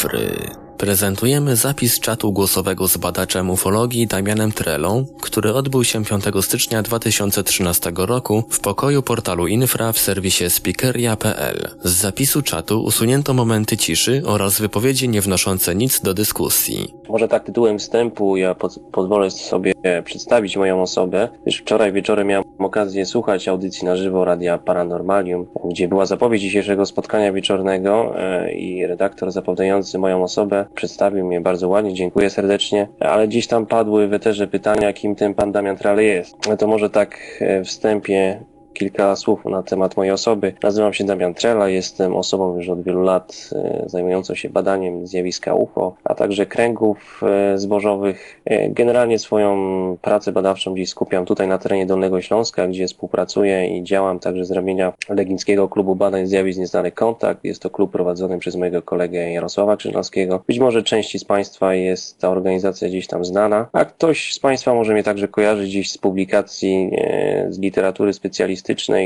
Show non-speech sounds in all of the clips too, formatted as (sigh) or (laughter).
cyfry. Prezentujemy zapis czatu głosowego z badaczem ufologii Damianem Trelą, który odbył się 5 stycznia 2013 roku w pokoju portalu Infra w serwisie speakeria.pl. Z zapisu czatu usunięto momenty ciszy oraz wypowiedzi nie wnoszące nic do dyskusji. Może tak tytułem wstępu ja pozwolę sobie przedstawić moją osobę, gdyż wczoraj wieczorem miałem okazję słuchać audycji na żywo Radia Paranormalium, gdzie była zapowiedź dzisiejszego spotkania wieczornego e, i redaktor zapowiadający moją osobę przedstawił mnie bardzo ładnie, dziękuję serdecznie, ale gdzieś tam padły w eterze pytania, kim ten pan Damian Trale jest. To może tak e, wstępie kilka słów na temat mojej osoby. Nazywam się Damian Trela, jestem osobą już od wielu lat e, zajmującą się badaniem zjawiska UFO, a także kręgów e, zbożowych. E, generalnie swoją pracę badawczą gdzieś skupiam tutaj na terenie Dolnego Śląska, gdzie współpracuję i działam także z ramienia Legnickiego Klubu Badań Zjawisk Nieznany Kontakt. Jest to klub prowadzony przez mojego kolegę Jarosława Krzyżanowskiego. Być może części z Państwa jest ta organizacja gdzieś tam znana, a ktoś z Państwa może mnie także kojarzyć gdzieś z publikacji z literatury specjalistycznej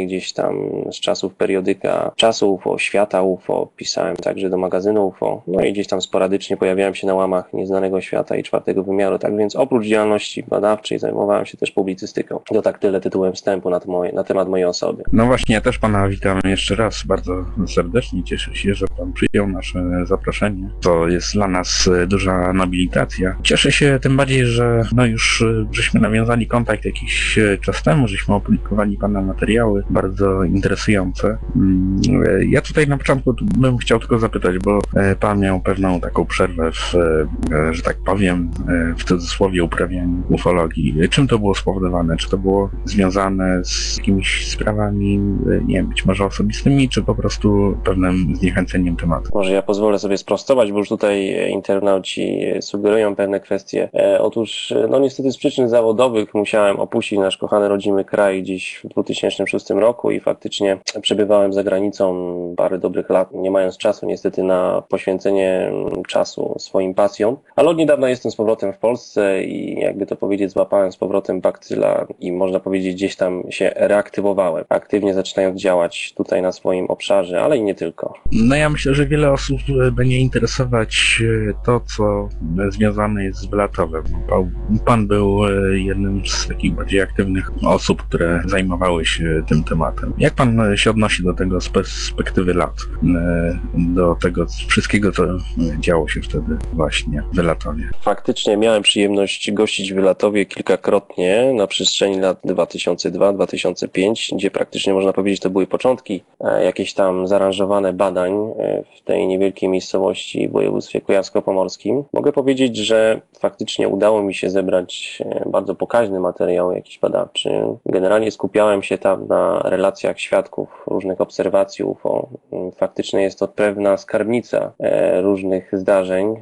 gdzieś tam z czasów periodyka czasu UFO, świata UFO, pisałem także do magazynu UFO, no i gdzieś tam sporadycznie pojawiałem się na łamach Nieznanego Świata i Czwartego Wymiaru, tak więc oprócz działalności badawczej zajmowałem się też publicystyką. To tak tyle tytułem wstępu na, moje, na temat mojej osoby. No właśnie, ja też Pana witam jeszcze raz bardzo serdecznie. Cieszę się, że Pan przyjął nasze zaproszenie. To jest dla nas duża nobilitacja. Cieszę się tym bardziej, że no już żeśmy nawiązali kontakt jakiś czas temu, żeśmy opublikowali Pana materiał materiały bardzo interesujące. Mm, ja tutaj na początku bym chciał tylko zapytać, bo e, pan miał pewną taką przerwę w, e, że tak powiem, e, w cudzysłowie uprawianiu ufologii. Czym to było spowodowane? Czy to było związane z jakimiś sprawami, nie wiem, być może osobistymi, czy po prostu pewnym zniechęceniem tematu? Może ja pozwolę sobie sprostować, bo już tutaj internauci sugerują pewne kwestie. Otóż, no niestety z przyczyn zawodowych musiałem opuścić nasz kochany rodzimy kraj gdzieś w 2000 2006 roku i faktycznie przebywałem za granicą parę dobrych lat, nie mając czasu niestety na poświęcenie czasu swoim pasjom, ale od niedawna jestem z powrotem w Polsce i jakby to powiedzieć złapałem z powrotem bakcyla i można powiedzieć gdzieś tam się reaktywowałem, aktywnie zaczynając działać tutaj na swoim obszarze, ale i nie tylko. No ja myślę, że wiele osób będzie interesować e, to, co związane jest z Wylatowem. Pan był e, jednym z takich bardziej aktywnych osób, które zajmowały się tym tematem. Jak pan się odnosi do tego z perspektywy lat, e, do tego wszystkiego, co działo się wtedy właśnie w Wylatowie? Faktycznie miałem przyjemność gościć w Wylatowie kilkakrotnie na przestrzeni lat 2002-2005, gdzie praktycznie można powiedzieć to były początki e, jakieś tam zaaranżowane badań e, w tej niewielkiej miejscowości w województwie kujawsko-pomorskim. Mogę powiedzieć, że faktycznie udało mi się zebrać bardzo pokaźny materiał jakiś badawczy. Generalnie skupiałem się tam na relacjach świadków różnych obserwacji UFO. Faktycznie jest to pewna skarbnica e, różnych zdarzeń.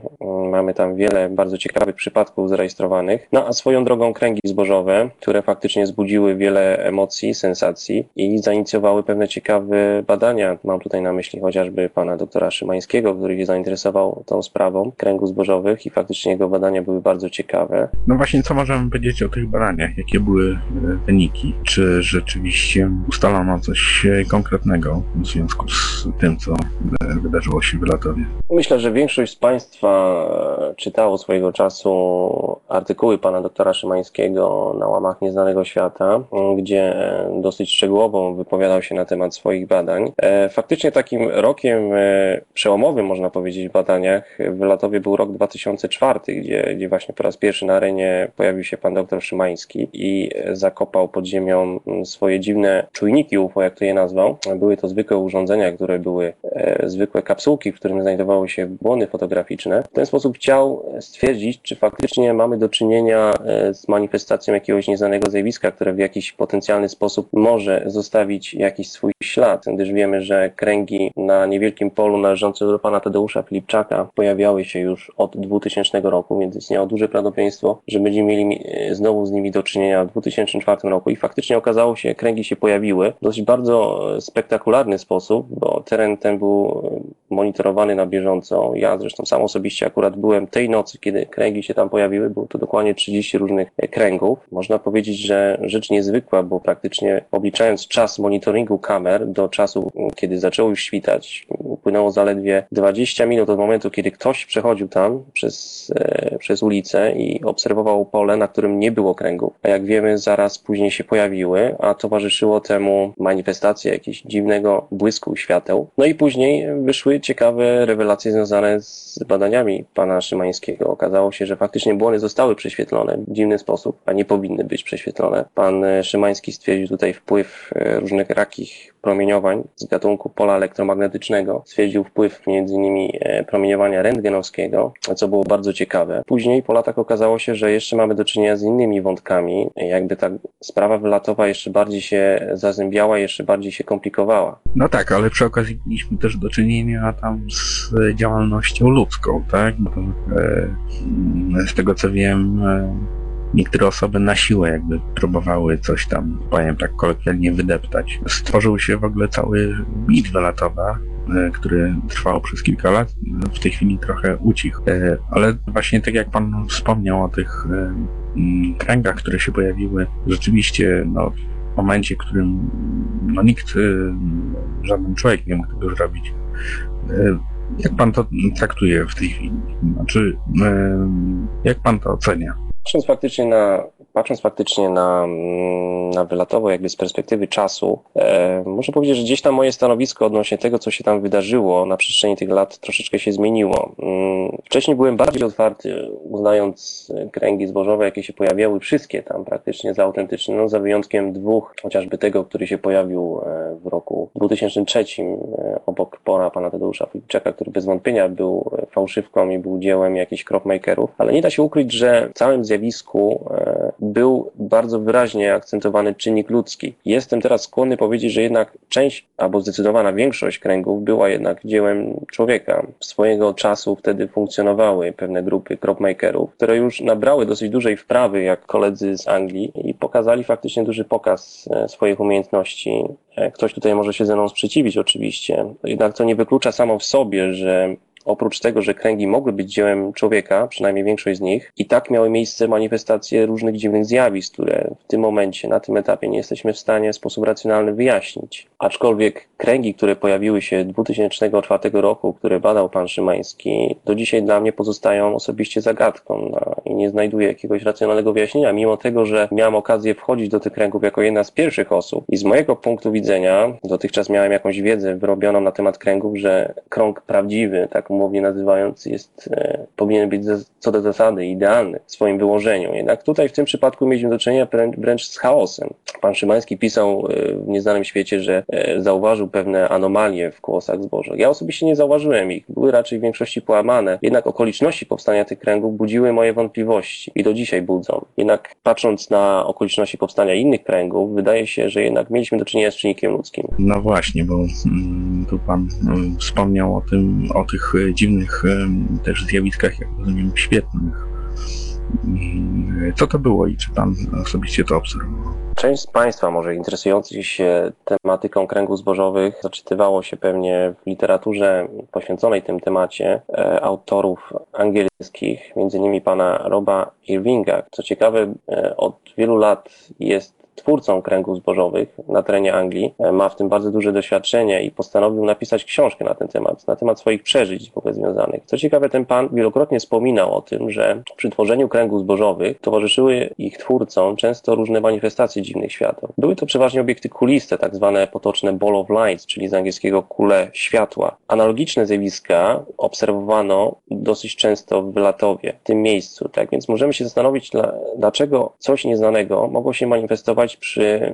Mamy tam wiele bardzo ciekawych przypadków zarejestrowanych. No a swoją drogą kręgi zbożowe, które faktycznie zbudziły wiele emocji, sensacji i zainicjowały pewne ciekawe badania. Mam tutaj na myśli chociażby pana doktora Szymańskiego, który się zainteresował tą sprawą kręgów zbożowych i faktycznie jego badania były bardzo ciekawe. No właśnie, co możemy powiedzieć o tych badaniach? Jakie były e, wyniki? Czy rzeczywiście rzeczywiście ustalono coś konkretnego w związku z tym, co wydarzyło się w Latowie? Myślę, że większość z Państwa czytało swojego czasu artykuły pana doktora Szymańskiego na łamach Nieznanego Świata, gdzie dosyć szczegółowo wypowiadał się na temat swoich badań. E, faktycznie takim rokiem e, przełomowym, można powiedzieć, w badaniach w Latowie był rok 2004, gdzie, gdzie właśnie po raz pierwszy na arenie pojawił się pan doktor Szymański i zakopał pod ziemią swoje dziwne dziwne czujniki UFO, jak to je nazwał. Były to zwykłe urządzenia, które były e, zwykłe kapsułki, w którym znajdowały się błony fotograficzne. W ten sposób chciał stwierdzić, czy faktycznie mamy do czynienia e, z manifestacją jakiegoś nieznanego zjawiska, które w jakiś potencjalny sposób może zostawić jakiś swój ślad, gdyż wiemy, że kręgi na niewielkim polu należące do pana Tadeusza Filipczaka pojawiały się już od 2000 roku, więc istniało duże prawdopodobieństwo, że będziemy mieli e, znowu z nimi do czynienia w 2004 roku i faktycznie okazało się, kręgi się pojawiły w dosyć bardzo spektakularny sposób, bo teren ten był monitorowany na bieżąco. Ja zresztą sam osobiście akurat byłem tej nocy, kiedy kręgi się tam pojawiły, było to dokładnie 30 różnych kręgów. Można powiedzieć, że rzecz niezwykła, bo praktycznie obliczając czas monitoringu kamer do czasu, kiedy zaczęło już świtać, upłynęło zaledwie 20 minut od momentu, kiedy ktoś przechodził tam przez, e, przez ulicę i obserwował pole, na którym nie było kręgów. A jak wiemy, zaraz później się pojawiły, a towarzyszyło temu manifestacje jakiegoś dziwnego błysku świateł. No i później wyszły ciekawe rewelacje związane z badaniami pana Szymańskiego. Okazało się, że faktycznie błony zostały prześwietlone w dziwny sposób, a nie powinny być prześwietlone. Pan Szymański stwierdził tutaj wpływ e, różnych rakich promieniowań z gatunku pola elektromagnetycznego. Stwierdził wpływ m.in. e, promieniowania rentgenowskiego, co było bardzo ciekawe. Później po latach okazało się, że jeszcze mamy do czynienia z innymi wątkami. Jakby ta sprawa wylatowa jeszcze bardziej się zazębiała, jeszcze bardziej się komplikowała. No tak, ale przy okazji mieliśmy też do czynienia tam z działalnością ludzką, tak? E, z tego co wiem, e, niektóre osoby na siłę jakby próbowały coś tam, powiem tak kolokwialnie, wydeptać. Stworzył się w ogóle cały mit wylatowa, e, który trwał przez kilka lat, w tej chwili trochę ucichł. E, Ale właśnie tak jak pan wspomniał o tych e, mm, kręgach, które się pojawiły, rzeczywiście no, w momencie, w którym no, nikt, żaden człowiek nie mógł tego zrobić. Jak pan to traktuje w tej chwili? Znaczy, jak pan to ocenia? Patrząc faktycznie na, patrząc faktycznie na, mm, na wylatowo, jakby z perspektywy czasu, e, muszę powiedzieć, że gdzieś tam moje stanowisko odnośnie tego, co się tam wydarzyło na przestrzeni tych lat, troszeczkę się zmieniło. Mm, Wcześniej byłem bardziej otwarty, uznając kręgi zbożowe, jakie się pojawiały, wszystkie tam praktycznie za autentyczne, no za wyjątkiem dwóch, chociażby tego, który się pojawił e, w roku 2003 e, obok pora pana Tadeusza Filipczaka, który bez wątpienia był e, fałszywką i był dziełem jakichś cropmakerów, ale nie da się ukryć, że w całym zjawisku był bardzo wyraźnie akcentowany czynnik ludzki. Jestem teraz skłonny powiedzieć, że jednak część albo zdecydowana większość kręgów była jednak dziełem człowieka. Swojego czasu wtedy funkcjonowały pewne grupy cropmakerów, które już nabrały dosyć dużej wprawy, jak koledzy z Anglii i pokazali faktycznie duży pokaz e, swoich umiejętności. E, Ktoś tutaj może się ze mną sprzeciwić oczywiście, jednak to nie wyklucza samo w sobie, że Oprócz tego, że kręgi mogły być dziełem człowieka, przynajmniej większość z nich, i tak miały miejsce manifestacje różnych dziwnych zjawisk, które w tym momencie, na tym etapie nie jesteśmy w stanie w sposób racjonalny wyjaśnić. Aczkolwiek kręgi, które pojawiły się 2004 roku, które badał pan Szymański, do dzisiaj dla mnie pozostają osobiście zagadką no, i nie znajduję jakiegoś racjonalnego wyjaśnienia, mimo tego, że miałem okazję wchodzić do tych kręgów jako jedna z pierwszych osób i z mojego punktu widzenia, dotychczas miałem jakąś wiedzę wyrobioną na temat kręgów, że krąg prawdziwy, tak umownie nazywając, jest, e, powinien być co do zasady idealny w swoim wyłożeniu. Jednak tutaj w tym przypadku mieliśmy do czynienia wręcz, z chaosem. Pan Szymański pisał e, w Nieznanym Świecie, że e, zauważył pewne anomalie w kłosach zboża. Ja osobiście nie zauważyłem ich. Były raczej w większości połamane. Jednak okoliczności powstania tych kręgów budziły moje wątpliwości i do dzisiaj budzą. Jednak patrząc na okoliczności powstania innych kręgów, wydaje się, że jednak mieliśmy do czynienia z czynnikiem ludzkim. No właśnie, bo mm, tu pan mm, wspomniał o tym, o tych dziwnych też zjawiskach, jak rozumiem, świetnych. Co to było i czy pan osobiście to obserwował? Część z Państwa, może interesujących się tematyką kręgów zbożowych, zaczytywało się pewnie w literaturze poświęconej tym temacie e, autorów angielskich, między innymi pana Roba Irvinga. Co ciekawe, e, od wielu lat jest twórcą kręgów zbożowych na terenie Anglii. E, Ma w tym bardzo duże doświadczenie i postanowił napisać książkę na ten temat, na temat swoich przeżyć w ogóle związanych. Co ciekawe, ten pan wielokrotnie wspominał o tym, że przy tworzeniu kręgów zbożowych towarzyszyły ich twórcom często różne manifestacje dziwnych świateł. Były to przeważnie obiekty kuliste, tak zwane potoczne ball of lights, czyli z angielskiego kule światła. Analogiczne zjawiska obserwowano dosyć często w Latowie, w tym miejscu, tak więc możemy się zastanowić, dla, dlaczego coś nieznanego mogło się manifestować przy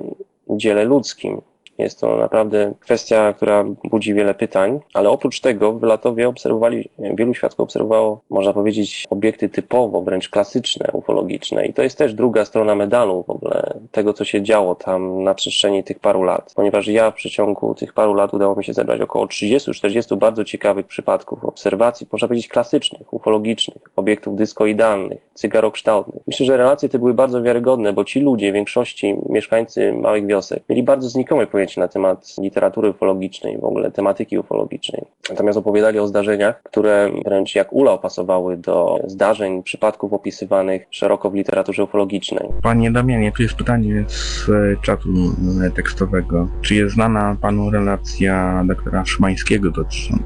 dziele ludzkim. Jest to naprawdę kwestia, która budzi wiele pytań, ale oprócz tego w Latowie obserwowali, wielu świadków obserwowało, można powiedzieć, obiekty typowo, wręcz klasyczne, ufologiczne. I to jest też druga strona medalu w ogóle tego, co się działo tam na przestrzeni tych paru lat. Ponieważ ja w przeciągu tych paru lat udało mi się zebrać około 30-40 bardzo ciekawych przypadków obserwacji, można powiedzieć, klasycznych, ufologicznych, obiektów dyskoidalnych, cygarokształtnych. Myślę, że relacje te były bardzo wiarygodne, bo ci ludzie, w większości mieszkańcy małych wiosek, mieli bardzo znikome pojęcie się na temat literatury ufologicznej, w ogóle tematyki ufologicznej. Natomiast opowiadali o zdarzeniach, które wręcz jak ula opasowały do zdarzeń, przypadków opisywanych szeroko w literaturze ufologicznej. Panie Damianie, tu jest pytanie z e, czatu e, tekstowego. Czy jest znana panu relacja doktora Szymańskiego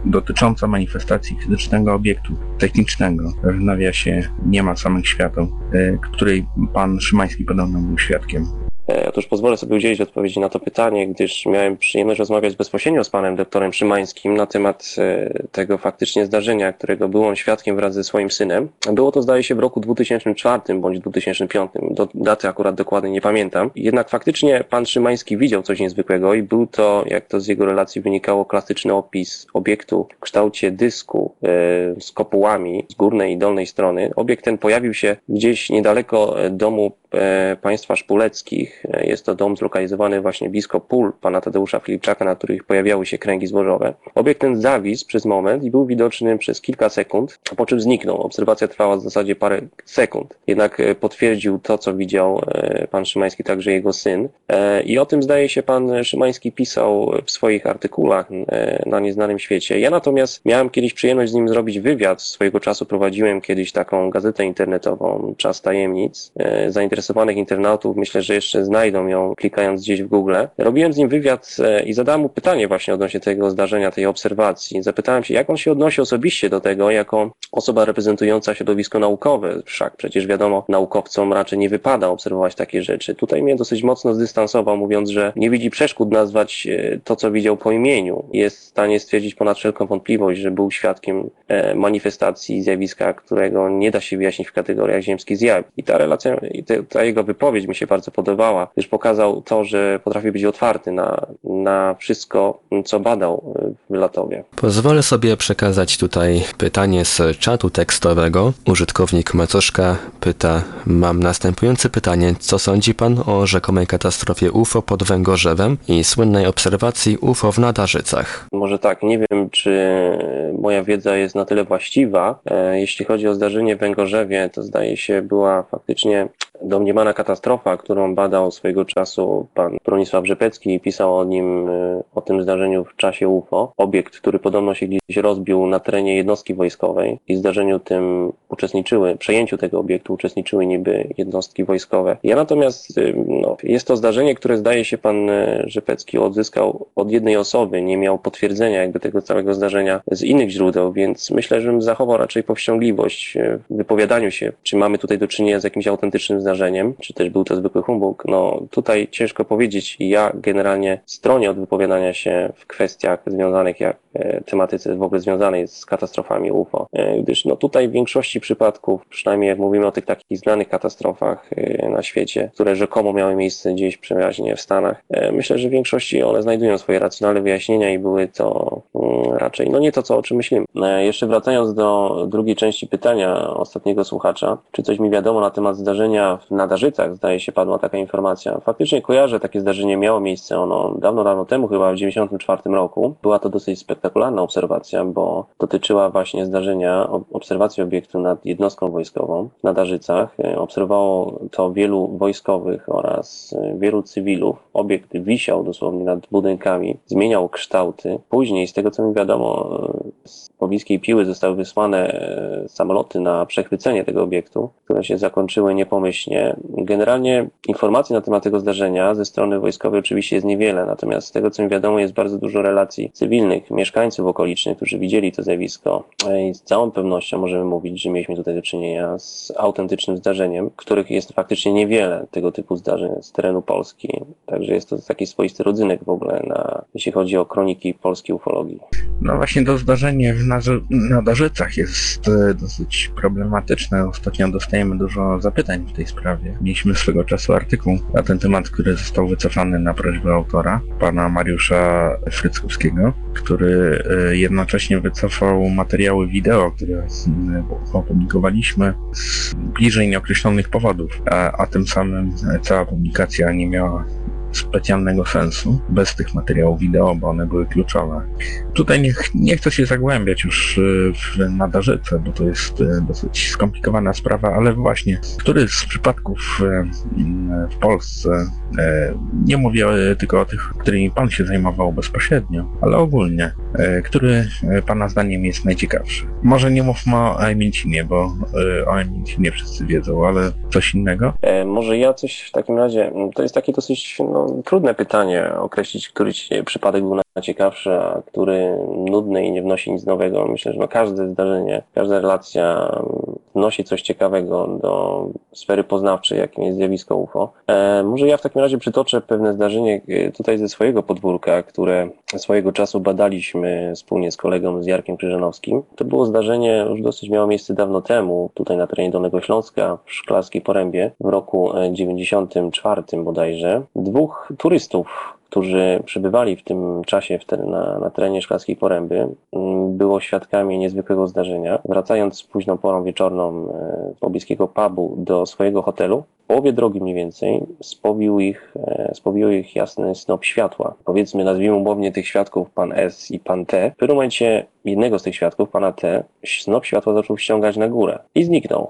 dotycząca manifestacji fizycznego obiektu technicznego? W nawiasie nie ma samych świateł, e, której pan Szymański podobno był świadkiem. E, Otóż pozwolę sobie udzielić odpowiedzi na to pytanie, gdyż miałem przyjemność rozmawiać bezpośrednio z panem doktorem Szymańskim na temat e, tego faktycznie zdarzenia, którego był on świadkiem wraz ze swoim synem. Było to zdaje się w roku 2004 bądź 2005, do, daty akurat dokładnie nie pamiętam. Jednak faktycznie pan Szymański widział coś niezwykłego i był to, jak to z jego relacji wynikało, klasyczny opis obiektu w kształcie dysku e, z kopułami z górnej i dolnej strony. Obiekt ten pojawił się gdzieś niedaleko e, domu e, państwa szpuleckich. E, Jest to dom zlokalizowany właśnie blisko pól pana Tadeusza Filipczaka, na których pojawiały się kręgi zbożowe. Obiekt ten zawisł przez moment i był widoczny przez kilka sekund, po czym zniknął. Obserwacja trwała w zasadzie parę sekund. Jednak e, potwierdził to, co widział e, pan Szymański, także jego syn. E, I o tym zdaje się pan Szymański pisał w swoich artykułach e, na Nieznanym Świecie. Ja natomiast miałem kiedyś przyjemność z nim zrobić wywiad. Swojego czasu prowadziłem kiedyś taką gazetę internetową, Czas Tajemnic. E, Zainteresowanych internautów myślę, że jeszcze znajdą ją klikając gdzieś w Google. Robiłem z nim wywiad e, i zadałem mu pytanie właśnie odnośnie tego zdarzenia, tej obserwacji. Zapytałem się, jak on się odnosi osobiście do tego, jako osoba reprezentująca środowisko naukowe. Wszak przecież wiadomo, naukowcom raczej nie wypada obserwować takie rzeczy. Tutaj mnie dosyć mocno zdystansował, mówiąc, że nie widzi przeszkód nazwać e, to, co widział po imieniu. Jest w stanie stwierdzić ponad wszelką wątpliwość, że był świadkiem e, manifestacji zjawiska, którego nie da się wyjaśnić w kategoriach ziemskich zjawisk. I ta relacja, ta jego wypowiedź mi się bardzo podobała, gdyż pokazał to, że potrafi być otwarty na, na wszystko, co badał e, w Latowie. Pozwolę sobie przekazać tutaj pytanie z czatu tekstowego. Użytkownik Macoszka pyta, mam następujące pytanie, co sądzi pan o rzekomej katastrofie UFO pod Węgorzewem i słynnej obserwacji UFO w Nadarzycach? Może tak, nie wiem, czy moja wiedza jest na tyle właściwa. E, Jeśli chodzi o zdarzenie w Węgorzewie, to zdaje się była faktycznie domniemana katastrofa, którą badał swojego czasu pan Bronisław Rzepecki i pisał o nim, e, o tym zdarzeniu w czasie UFO. Obiekt, który podobno się gdzieś rozbił na terenie jednostki wojskowej i zdarzeniu tym uczestniczyły, przejęciu tego obiektu uczestniczyły niby jednostki wojskowe. Ja natomiast, y, no, jest to zdarzenie, które zdaje się pan e, Rzepecki odzyskał od jednej osoby, nie miał potwierdzenia jakby tego całego zdarzenia z innych źródeł, więc myślę, że bym zachował raczej powściągliwość w wypowiadaniu się, czy mamy tutaj do czynienia z jakimś autentycznym zdarzeniem, czy też był to zwykły humbug. No tutaj ciężko powiedzieć. Ja generalnie stronię od wypowiadania się w kwestiach związanych jak tematyce w ogóle związanej z katastrofami UFO, e, gdyż no tutaj w większości przypadków, przynajmniej jak mówimy o tych takich znanych katastrofach e, na świecie, które rzekomo miały miejsce gdzieś przeważnie w Stanach, e, myślę, że w większości one znajdują swoje racjonalne wyjaśnienia i były to mm, raczej, no nie to, co o czym myślimy. E, Jeszcze wracając do drugiej części pytania ostatniego słuchacza, czy coś mi wiadomo na temat zdarzenia w Nadarzycach, zdaje się padła taka informacja. Faktycznie kojarzę, takie zdarzenie miało miejsce, ono dawno, dawno temu, chyba w 1994 roku. Była to dosyć spektakularna obserwacja, bo dotyczyła właśnie zdarzenia ob- obserwacji obiektu nad jednostką wojskową w Nadarzycach. E, Obserwowało to wielu wojskowych oraz e, wielu cywilów. Obiekt wisiał dosłownie nad budynkami, zmieniał kształty. Później, z tego co mi wiadomo, e, pobliskiej piły zostały wysłane e, samoloty na przechwycenie tego obiektu, które się zakończyły niepomyślnie. Generalnie informacji na temat tego zdarzenia ze strony wojskowej oczywiście jest niewiele, natomiast z tego co mi wiadomo jest bardzo dużo relacji cywilnych, mieszkańców okolicznych, którzy widzieli to zjawisko E, i z całą pewnością możemy mówić, że mieliśmy tutaj do czynienia z autentycznym zdarzeniem, których jest faktycznie niewiele tego typu zdarzeń z terenu Polski. Także jest to taki swoisty rodzynek w ogóle, na, jeśli chodzi o kroniki polskiej ufologii. No właśnie to zdarzenie w Narzy- Nadarzycach jest e, dosyć problematyczne. Ostatnio dostajemy dużo zapytań w tej sprawie. Mieliśmy swego czasu artykuł na ten temat, który został wycofany na prośbę autora, pana Mariusza Fryckowskiego, który e, jednocześnie wycofał materiały wideo, które e, opublikowaliśmy z bliżej nieokreślonych powodów, a, a tym samym cała publikacja nie miała specjalnego sensu, bez tych materiałów wideo, bo one były kluczowe. Tutaj nie, nie chcę się zagłębiać już w nadarzyce, bo to jest dosyć skomplikowana sprawa, ale właśnie, który z przypadków w Polsce, nie mówię tylko o tych, którymi Pan się zajmował bezpośrednio, ale ogólnie, który Pana zdaniem jest najciekawszy? Może nie mówmy o Emilcinie, bo o Emilcinie wszyscy wiedzą, ale coś innego? E, może ja coś w takim razie, to jest takie dosyć no, trudne pytanie, określić, który przypadek był najciekawszy, a który nudny i nie wnosi nic nowego. Myślę, że no, każde zdarzenie, każda relacja wnosi coś ciekawego do sfery poznawczej, jakim jest zjawisko UFO. E, może ja w takim razie przytoczę pewne zdarzenie e, tutaj ze swojego podwórka, które swojego czasu badaliśmy wspólnie z kolegą z Jarkiem Krzyżanowskim. To było zdarzenie, już dosyć miało miejsce dawno temu, tutaj na terenie Dolnego Śląska, w Szklarskiej Porębie, w roku 94 bodajże. Dwóch turystów którzy przebywali w tym czasie w na, na terenie Szklarskiej Poręby, mm, było świadkami niezwykłego zdarzenia. Wracając późną porą wieczorną z e, pobliskiego pubu do swojego hotelu, połowie drogi mniej więcej spobił ich, e, spobił ich jasny snop światła. Powiedzmy, nazwijmy umownie tych świadków pan S i pan T. W pewnym momencie jednego z tych świadków, pana T, snop światła zaczął ściągać na górę i zniknął.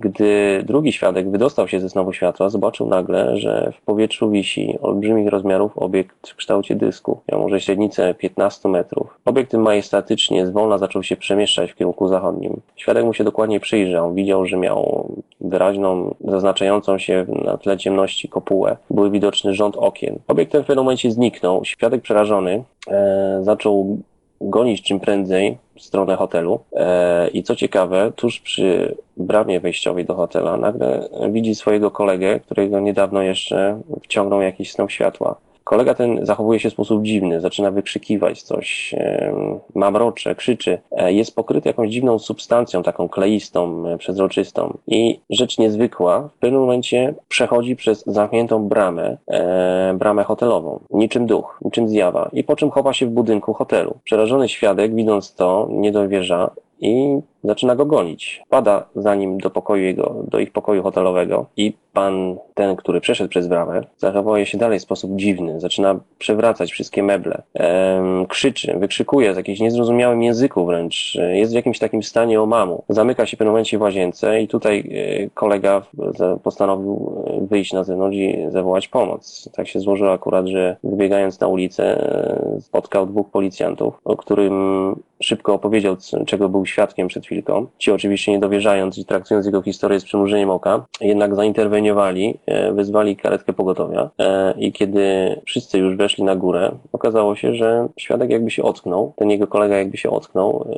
Gdy drugi świadek wydostał się ze snopu światła, zobaczył nagle, że w powietrzu wisi olbrzymich rozmiarów obiekt w kształcie dysku. Miał może średnicę 15 metrów. Obiekt tym majestatycznie zwolna zaczął się przemieszczać w kierunku zachodnim. Świadek mu się dokładnie przyjrzał. Widział, że miał wyraźną, zaznaczającą się na tle ciemności kopułę. Były widoczny rząd okien. Obiekt ten w pewnym momencie zniknął. Świadek przerażony e, zaczął gonić czym prędzej w stronę hotelu. E, I co ciekawe, tuż przy bramie wejściowej do hotela nagle widzi swojego kolegę, którego niedawno jeszcze wciągnął jakiś snop światła. Kolega ten zachowuje się w sposób dziwny, zaczyna wykrzykiwać coś, mamrocze, krzyczy. E, jest pokryty jakąś dziwną substancją, taką kleistą, e, przezroczystą. I rzecz niezwykła, w pewnym momencie przechodzi przez zamkniętą bramę, e, bramę hotelową, niczym duch, niczym zjawa, i po czym chowa się w budynku hotelu. Przerażony świadek, widząc to, nie dowierza i zaczyna go gonić. Pada za nim do pokoju jego, do ich pokoju hotelowego i pan, ten, który przeszedł przez bramę, zachowuje się dalej w sposób dziwny. Zaczyna przewracać wszystkie meble. Ehm, krzyczy, wykrzykuje w jakimś niezrozumiałym języku wręcz. Jest w jakimś takim stanie omamu. Zamyka się w pewnym momencie w łazience i tutaj e, kolega postanowił e, wyjść na zewnątrz i zawołać pomoc. Tak się złożyło akurat, że wybiegając na ulicę e, spotkał dwóch policjantów, o którym szybko opowiedział, czego był świadkiem przed chwilką. Ci oczywiście nie dowierzając i traktując jego historię z przymrużeniem oka, jednak zainterweniowali, e, wezwali karetkę pogotowia e, i kiedy wszyscy już weszli na górę, okazało się, że świadek jakby się ocknął, ten jego kolega jakby się ocknął,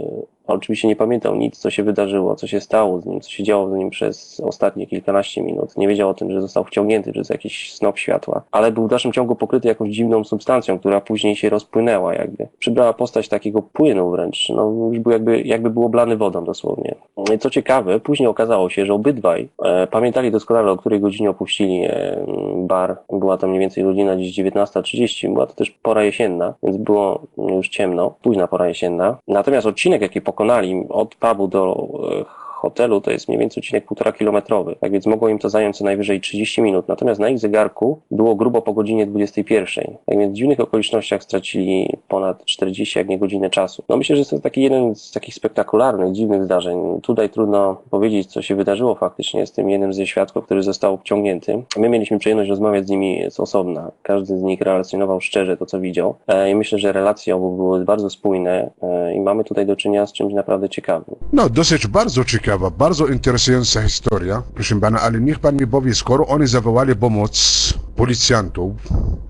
e, Oczywiście nie pamiętał nic, co się wydarzyło, co się stało z nim, co się działo z nim przez ostatnie kilkanaście minut. Nie wiedział o tym, że został wciągnięty przez jakiś snop światła, ale był w dalszym ciągu pokryty jakąś dziwną substancją, która później się rozpłynęła jakby. Przybrała postać takiego płynu wręcz, no już był jakby, jakby był oblany wodą dosłownie. Co ciekawe, później okazało się, że obydwaj e, pamiętali doskonale, o której godzinie opuścili e, bar. Była to mniej więcej godzina gdzieś 19.30, była to też pora jesienna, więc było już ciemno, późna pora jesienna. Natomiast odcinek, jaki pokonali od pubu do e, hotelu to jest mniej więcej odcinek półtora kilometrowy, tak więc mogło im to zająć co najwyżej 30 minut. Natomiast na ich zegarku było grubo po godzinie 21. Tak więc w dziwnych okolicznościach stracili ponad 40, jak nie godzinę czasu. No myślę, że to taki jeden z takich spektakularnych, dziwnych zdarzeń. Tutaj trudno powiedzieć, co się wydarzyło faktycznie z tym jednym ze świadków, który został wciągnięty. My mieliśmy przyjemność rozmawiać z nimi z osobna. Każdy z nich relacjonował szczerze to, co widział. E, I myślę, że relacje obu były bardzo spójne e, i mamy tutaj do czynienia z czymś naprawdę ciekawym. No, dosyć bardzo ciekawe ciekawa, bardzo interesująca historia, proszę pana, ale niech pan mi powie, skoro oni zawołali pomoc policjantów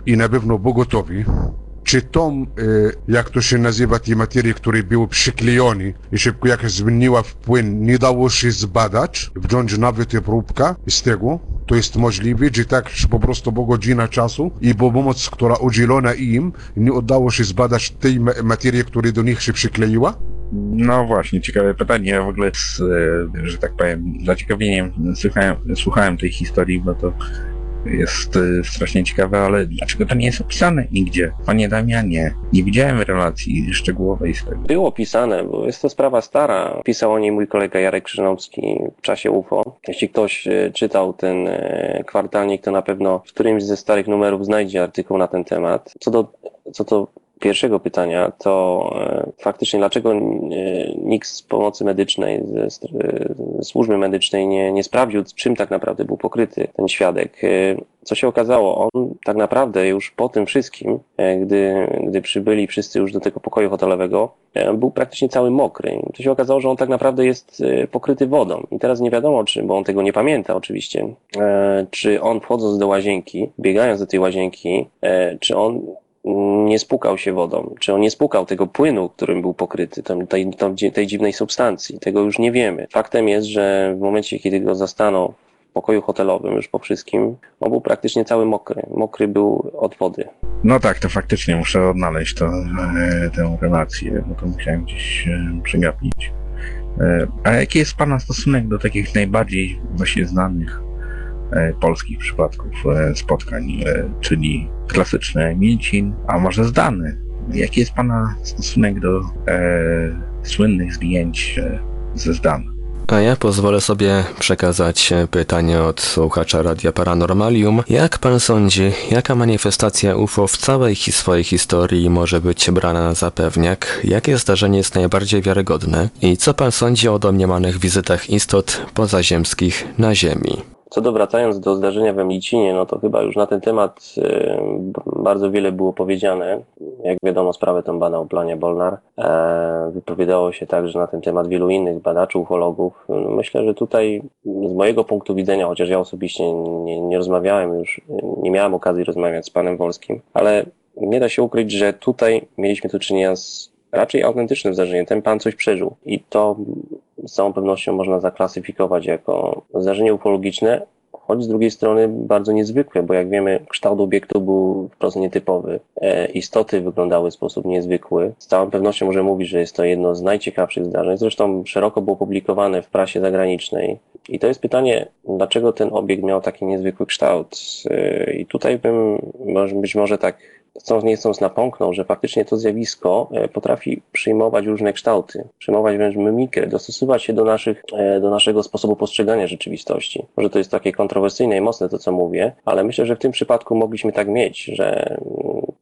i na pewno pogotowi, czy tą, e, jak to się nazywa, tej materii, które były przyklejone i szybko jak zmieniła w płyn, nie dało się zbadać, wziąć nawet próbka z tego? To jest możliwe, że tak że po prostu po godzina czasu i po pomoc, która udzielona im, nie udało się zbadać tej materii, która do nich się przykleiła? No właśnie, ciekawe pytanie. Ja w ogóle, z, e, że tak powiem, zaciekawieniem słuchałem, słuchałem tej historii, bo to jest y, strasznie ciekawe, ale dlaczego to nie jest opisane nigdzie? Panie Damianie, nie widziałem relacji szczegółowej z tego. Było pisane, bo jest to sprawa stara. Pisał o niej mój kolega Jarek Krzyżanowski w czasie UFO. Jeśli ktoś e, czytał ten e, kwartalnik, to na pewno w którymś ze starych numerów znajdzie artykuł na ten temat. Co do, co do pierwszego pytania, to e, faktycznie dlaczego e, nikt z pomocy medycznej, ze e, służby medycznej nie, nie sprawdził, czym tak naprawdę był pokryty ten świadek. Co się okazało, on tak naprawdę już po tym wszystkim, gdy, gdy przybyli wszyscy już do tego pokoju hotelowego, był praktycznie cały mokry. To się okazało, że on tak naprawdę jest pokryty wodą. I teraz nie wiadomo, czy, bo on tego nie pamięta oczywiście, czy on wchodząc do łazienki, biegając do tej łazienki, czy on nie spłukał się wodą, czy on nie spłukał tego płynu, którym był pokryty, tam, tej, tam, tej dziwnej substancji. Tego już nie wiemy. Faktem jest, że w momencie, kiedy go zastano w pokoju hotelowym, już po wszystkim, on był praktycznie cały mokry. Mokry był od wody. No tak, to faktycznie muszę odnaleźć to, e, tę relację, bo to musiałem gdzieś e, przegapić. E, a jaki jest Pana stosunek do takich najbardziej właśnie znanych polskich przypadków e, spotkań, e, czyli klasyczny Mięcin, a może zdany? Jaki jest Pana stosunek do e, słynnych zdjęć e, ze zdan? A ja pozwolę sobie przekazać e, pytanie od słuchacza Radia Paranormalium. Jak pan sądzi, jaka manifestacja UFO w całej swojej historii może być brana za pewniak? Jakie zdarzenie jest najbardziej wiarygodne? I co pan sądzi o domniemanych wizytach istot pozaziemskich na Ziemi? Co do wracając do zdarzenia w Emlicinie, no to chyba już na ten temat e, bardzo wiele było powiedziane. Jak wiadomo, sprawę tą badał Plania Bolnar. E, wypowiadało się także na ten temat wielu innych badaczy, ufologów. Myślę, że tutaj z mojego punktu widzenia, chociaż ja osobiście nie, nie rozmawiałem już, nie miałem okazji rozmawiać z panem Wolskim, ale nie da się ukryć, że tutaj mieliśmy tu czynienia z raczej autentycznym zdarzeniem. Ten pan coś przeżył i to z całą pewnością można zaklasyfikować jako zdarzenie ufologiczne, choć z drugiej strony bardzo niezwykłe, bo jak wiemy, kształt obiektu był wprost nietypowy. E, istoty wyglądały w sposób niezwykły. Z całą pewnością możemy mówić, że jest to jedno z najciekawszych zdarzeń. Zresztą szeroko było publikowane w prasie zagranicznej. I to jest pytanie, dlaczego ten obiekt miał taki niezwykły kształt. E, I tutaj bym być może tak chcąc nie chcąc napomknął, że faktycznie to zjawisko e, potrafi przyjmować różne kształty, przyjmować wręcz mimikrę, dostosować się do, naszych, e, do naszego sposobu postrzegania rzeczywistości. Może to jest takie kontrowersyjne i mocne to, co mówię, ale myślę, że w tym przypadku mogliśmy tak mieć, że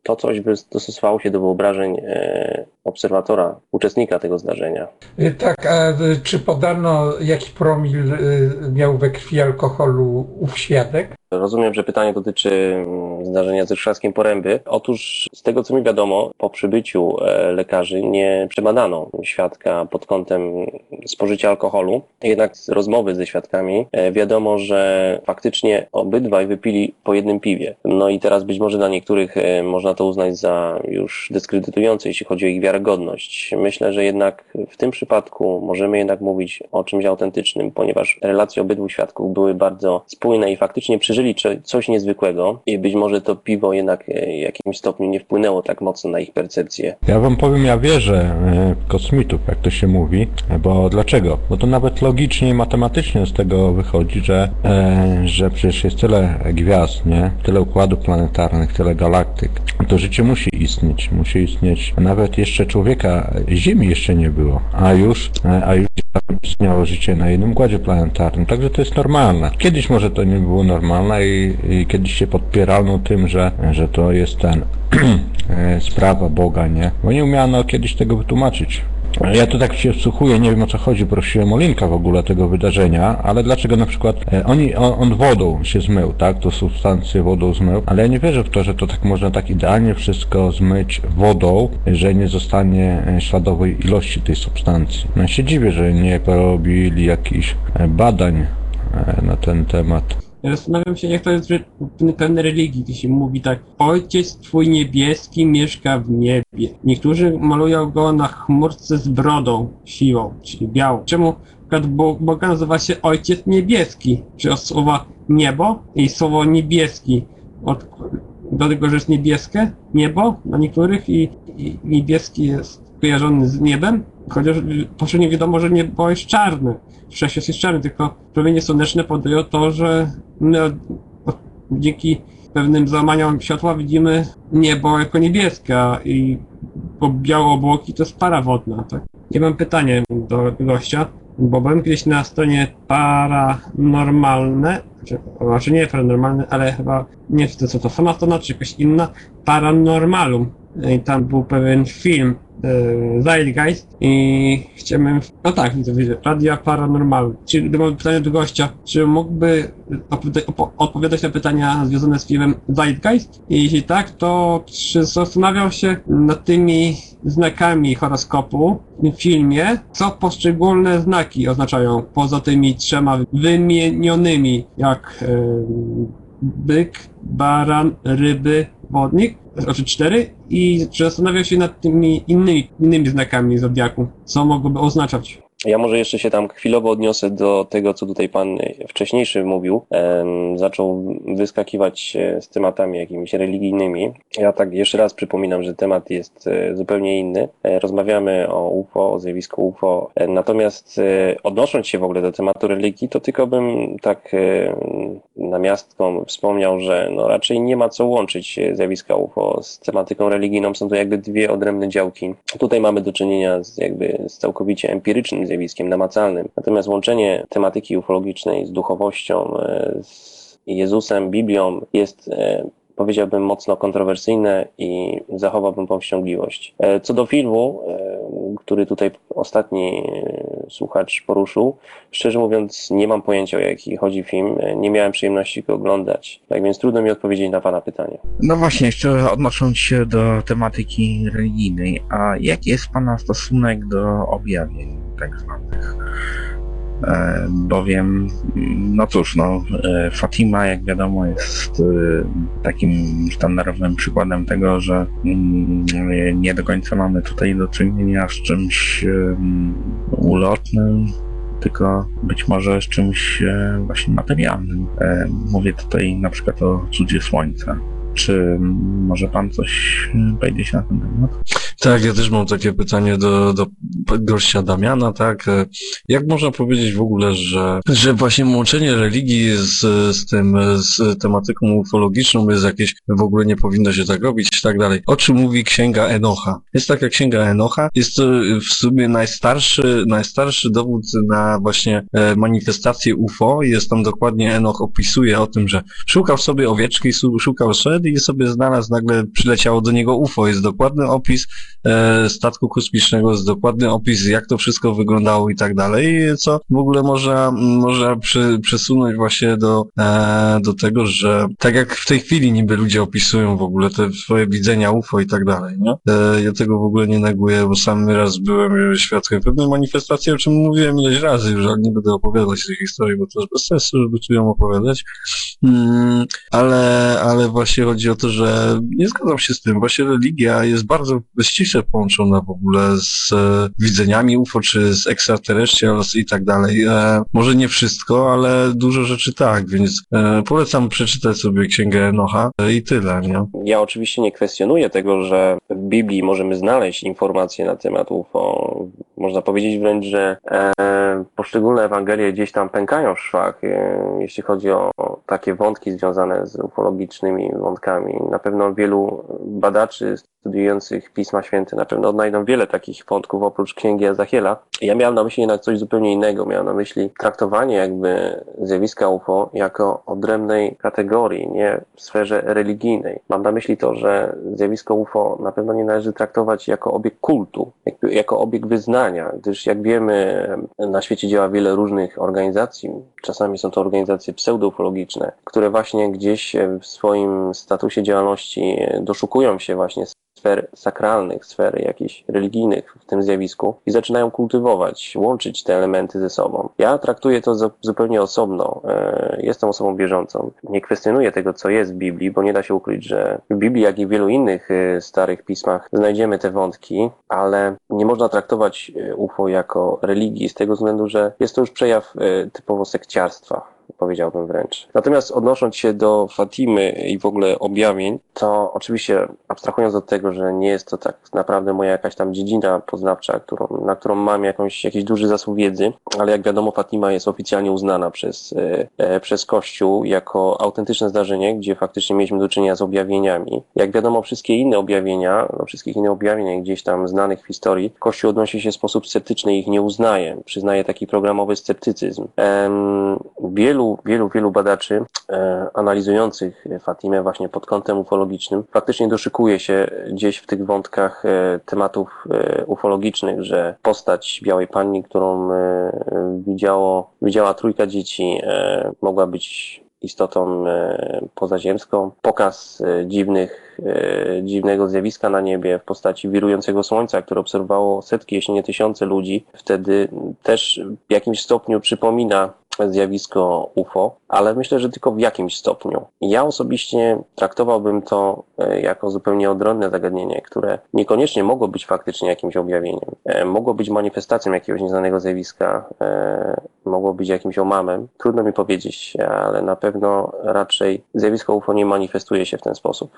to coś by dostosowało się do wyobrażeń e, obserwatora, uczestnika tego zdarzenia. Y, Tak, a y, czy podano jaki promil y, miał we krwi alkoholu ów świadek? Rozumiem, że pytanie dotyczy mm, zdarzenia ze Szklarskiej Poręby. Otóż z tego, co mi wiadomo, po przybyciu e, lekarzy nie przebadano świadka pod kątem spożycia alkoholu. Jednak z rozmowy ze świadkami e, wiadomo, że faktycznie obydwaj wypili po jednym piwie. No i teraz być może dla niektórych e, można to uznać za już dyskredytujące, jeśli chodzi o ich wiarygodność. Myślę, że jednak w tym przypadku możemy jednak mówić o czymś autentycznym, ponieważ relacje obydwu świadków były bardzo spójne i faktycznie przeżyli coś niezwykłego i być może to piwo jednak e, w jakimś stopniu nie wpłynęło tak mocno na ich percepcję. Ja wam powiem, ja wierzę e, w kosmitów, jak to się mówi, bo dlaczego? Bo to nawet logicznie i matematycznie z tego wychodzi, że, e, że przecież jest tyle gwiazd, nie? Tyle układów planetarnych, tyle galaktyk. To życie musi istnieć, musi istnieć. Nawet jeszcze człowieka, Ziemi jeszcze nie było, a już, e, a już istniało życie na jednym układzie planetarnym, także to jest normalne. Kiedyś może to nie było normalne i, i kiedyś się podpierano tym, że, że to jest ten (clears throat) e, sprawa Boga, nie? Bo nie umiano kiedyś tego wytłumaczyć. Ja tu tak się wsłuchuję, nie wiem o co chodzi, prosiłem o linka w ogóle tego wydarzenia, ale dlaczego na przykład e, oni, on, on wodą się zmył, tak, to substancję wodą zmył, ale ja nie wierzę w to, że to tak można tak idealnie wszystko zmyć wodą, że nie zostanie e, śladowej ilości tej substancji. No ja się dziwię, że nie porobili jakichś e, badań na ten temat. Ja Zastanawiam się, jak to jest w pewnej religii, gdzie się mówi tak Ojciec Twój niebieski mieszka w niebie. Niektórzy malują go na chmurce z brodą siłą, czyli białą. Czemu przykład Bo- Boga nazywa się Ojciec Niebieski? Czy od słowa niebo i słowo niebieski od, do tego, że jest niebieskie niebo dla niektórych i, i niebieski jest kojarzony z niebem, chociaż powszechnie wiadomo, że niebo jest czarne. Wszechświat jest czarny, tylko promienie słoneczne podają to, że my od, od dzięki pewnym załamaniom światła widzimy niebo jako niebieskie i białe obłoki to jest para wodna, tak? Ja mam pytanie do gościa, bo byłem kiedyś na stronie paranormalne, czy, znaczy nie paranormalne, ale chyba nie wiem co to sama strona, czy jakaś inna, paranormalum. I tam był pewien film Zeitgeist i chciałbym, no tak, widzę, widzę, Radia Paranormal. Czy, mam pytanie do gościa, czy mógłby odpowiadać na pytania związane z filmem Zeitgeist? I jeśli tak, to czy zastanawiał się nad tymi znakami horoskopu w tym filmie, co poszczególne znaki oznaczają, poza tymi trzema wymienionymi, jak e, byk, baran, ryby, wodnik, znaczy cztery i zastanawiał się nad tymi innymi, innymi znakami zodiaku, co mogłoby oznaczać. Ja może jeszcze się tam chwilowo odniosę do tego, co tutaj pan wcześniejszy mówił. Zaczął wyskakiwać e, z tematami jakimiś religijnymi. Ja tak jeszcze raz przypominam, że temat jest e, zupełnie inny. E, Rozmawiamy o UFO, o zjawisku UFO. Natomiast odnosząc się w ogóle do tematu religii, to tylko bym tak e, namiastką wspomniał, że no raczej nie ma co łączyć zjawiska UFO z tematyką religijną. Są to jakby dwie odrębne działki. Tutaj mamy do czynienia z jakby z całkowicie empirycznym zjawiskiem, namacalnym. Natomiast łączenie tematyki ufologicznej z duchowością, e, z Jezusem, Biblią jest e, powiedziałbym mocno kontrowersyjne i zachowałbym powściągliwość. E, Co do filmu, który tutaj ostatni słuchacz poruszył, szczerze mówiąc nie mam pojęcia o jaki chodzi film, nie miałem przyjemności go oglądać, tak więc trudno mi odpowiedzieć na Pana pytanie. No właśnie, jeszcze odnosząc się do tematyki religijnej, a jaki jest Pana stosunek do objawień tak zwanych? E, bowiem, no cóż, no, e, Fatima, jak wiadomo, jest e, takim sztandarowym przykładem tego, że mm, nie do końca mamy tutaj do czynienia z czymś ulotnym, tylko być może z czymś właśnie materialnym. Mówię tutaj na przykład o cudzie słońca. Czy mm, może pan coś powiedzieć na ten temat? Tak, ja też mam takie pytanie do, do gościa Damiana, tak? E, Jak można powiedzieć w ogóle, że, że właśnie łączenie religii z, z tym, z tematyką ufologiczną jest jakieś, w ogóle nie powinno się tak robić i tak dalej. O czym mówi księga Enocha? Jest taka księga Enocha, jest to w sumie najstarszy, najstarszy dowód na właśnie e, manifestację UFO. Jest tam dokładnie Enoch opisuje o tym, że szukał sobie owieczki, szukał szedł i sobie znalazł, nagle przyleciało do niego UFO. Jest dokładny opis e, statku kosmicznego, jest dokładny opis, jak to wszystko wyglądało i tak dalej, co w ogóle można, można przesunąć właśnie do, e, do tego, że tak jak w tej chwili niby ludzie opisują w ogóle te swoje widzenia UFO i tak dalej, nie? E, ja tego w ogóle nie neguję, bo sam raz byłem świadkiem pewnej manifestacji, o czym mówiłem ileś razy już, ale nie będę opowiadać tej historii, bo to jest bez sensu, żeby tu ją opowiadać. Mm, ale, ale właśnie chodzi o to, że nie zgadzam się z tym. Właśnie religia jest bardzo ściśle połączona w ogóle z e, widzeniami UFO, czy z extraterrestrials i tak dalej. E, może nie wszystko, ale dużo rzeczy tak, więc e, polecam przeczytać sobie Księgę Enocha i tyle, nie? Ja oczywiście nie kwestionuję tego, że w Biblii możemy znaleźć informacje na temat UFO. Można powiedzieć wręcz, że e, poszczególne Ewangelie gdzieś tam pękają w szwach, e, jeśli chodzi o takie wątki związane z ufologicznymi wątkami. Na pewno wielu badaczy studiujących Pisma Święte na pewno odnajdą wiele takich wątków oprócz Księgi Ezachiela. Ja miałem na myśli jednak coś zupełnie innego. Miałem na myśli traktowanie jakby zjawiska UFO jako odrębnej kategorii, nie w sferze religijnej. Mam na myśli to, że zjawisko UFO na pewno nie należy traktować jako obiekt kultu, jako obiekt wyznania, gdyż jak wiemy, na świecie działa wiele różnych organizacji. Czasami są to organizacje pseudoufologiczne, które właśnie gdzieś w swoim statusie działalności doszukują się właśnie sfer sakralnych, sfer jakichś religijnych w tym zjawisku i zaczynają kultywować, łączyć te elementy ze sobą. Ja traktuję to zupełnie osobno. E, Jestem osobą bieżącą. Nie kwestionuję tego, co jest w Biblii, bo nie da się ukryć, że w Biblii, jak i w wielu innych e, starych pismach znajdziemy te wątki, ale nie można traktować e, UFO jako religii z tego względu, że jest to już przejaw typowo sekciarstwa powiedziałbym wręcz. Natomiast odnosząc się do Fatimy i w ogóle objawień, to oczywiście abstrahując od tego, że nie jest to tak naprawdę moja jakaś tam dziedzina poznawcza, którą, na którą mam jakąś, jakiś duży zasób wiedzy, ale jak wiadomo Fatima jest oficjalnie uznana przez, e, e, przez Kościół jako autentyczne zdarzenie, gdzie faktycznie mieliśmy do czynienia z objawieniami. Jak wiadomo wszystkie inne objawienia, no wszystkich innych objawień gdzieś tam znanych w historii, Kościół odnosi się w sposób sceptyczny i ich nie uznaje. Przyznaje taki programowy sceptycyzm. Em, wielu, wielu, wielu badaczy e, analizujących Fatimę właśnie pod kątem ufologicznym faktycznie doszykuje się gdzieś w tych wątkach e, tematów e, ufologicznych, że postać Białej Panny, którą widziało, widziała trójka dzieci, mogła być istotą pozaziemską. Pokaz dziwnych, dziwnego zjawiska na niebie w postaci wirującego słońca, które obserwowało setki, jeśli nie tysiące ludzi, wtedy też w jakimś stopniu przypomina zjawisko UFO, ale myślę, że tylko w jakimś stopniu. Ja osobiście traktowałbym to e, jako zupełnie odrębne zagadnienie, które niekoniecznie mogło być faktycznie jakimś objawieniem. E, Mogło być manifestacją jakiegoś nieznanego zjawiska, e, mogło być jakimś omamem. Trudno mi powiedzieć, ale na pewno raczej zjawisko UFO nie manifestuje się w ten sposób.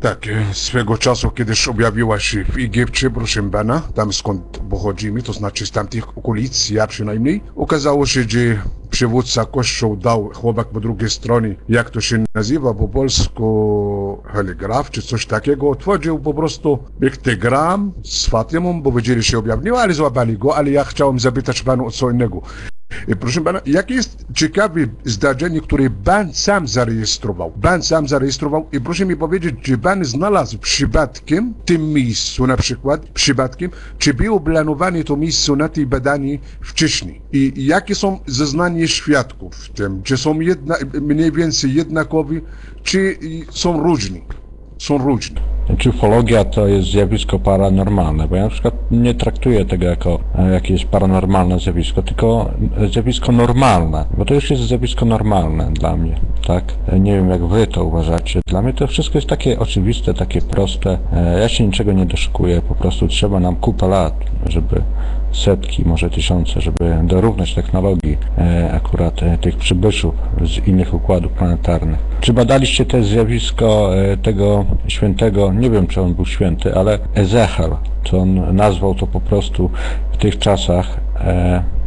Tak, swego czasu kiedyś objawiła się w Egipcie, proszę pana, tam skąd pochodzimy, to znaczy z tamtych okolic, ja przynajmniej. Okazało się, że przywódca kościół dał chłopak po drugiej stronie, jak to się nazywa po polsku, heligraf czy coś takiego, otworzył po prostu piktogram z Fatymą, bo wiedzieli, się objawniła, ale złapali go, ale ja chciałem zapytać panu o co innego. I Proszę pana, jakie jest ciekawe zdarzenie, które pan sam zarejestrował? Pan sam zarejestrował i proszę mi powiedzieć, czy pan znalazł przypadkiem w tym miejscu na przykład, przypadkiem, czy było planowane to miejsce na tej badanie wcześniej? I jakie są zeznania świadków w tym? Czy są jedna, mniej więcej jednakowi, czy są różni? Są różni. Czy ufologia to jest zjawisko paranormalne? Bo ja na przykład nie traktuję tego jako e, jakieś paranormalne zjawisko, tylko zjawisko normalne, bo to już jest zjawisko normalne dla mnie, tak? Nie wiem jak wy to uważacie. Dla mnie to wszystko jest takie oczywiste, takie proste. E, Ja się niczego nie doszukuję, po prostu trzeba nam kupę lat, żeby setki, może tysiące, żeby dorównać technologii e, akurat e, tych przybyszów z innych układów planetarnych. Czy badaliście też zjawisko e, tego świętego, nie wiem czy on był święty, ale Ezechiel, to on nazwał to po prostu w tych czasach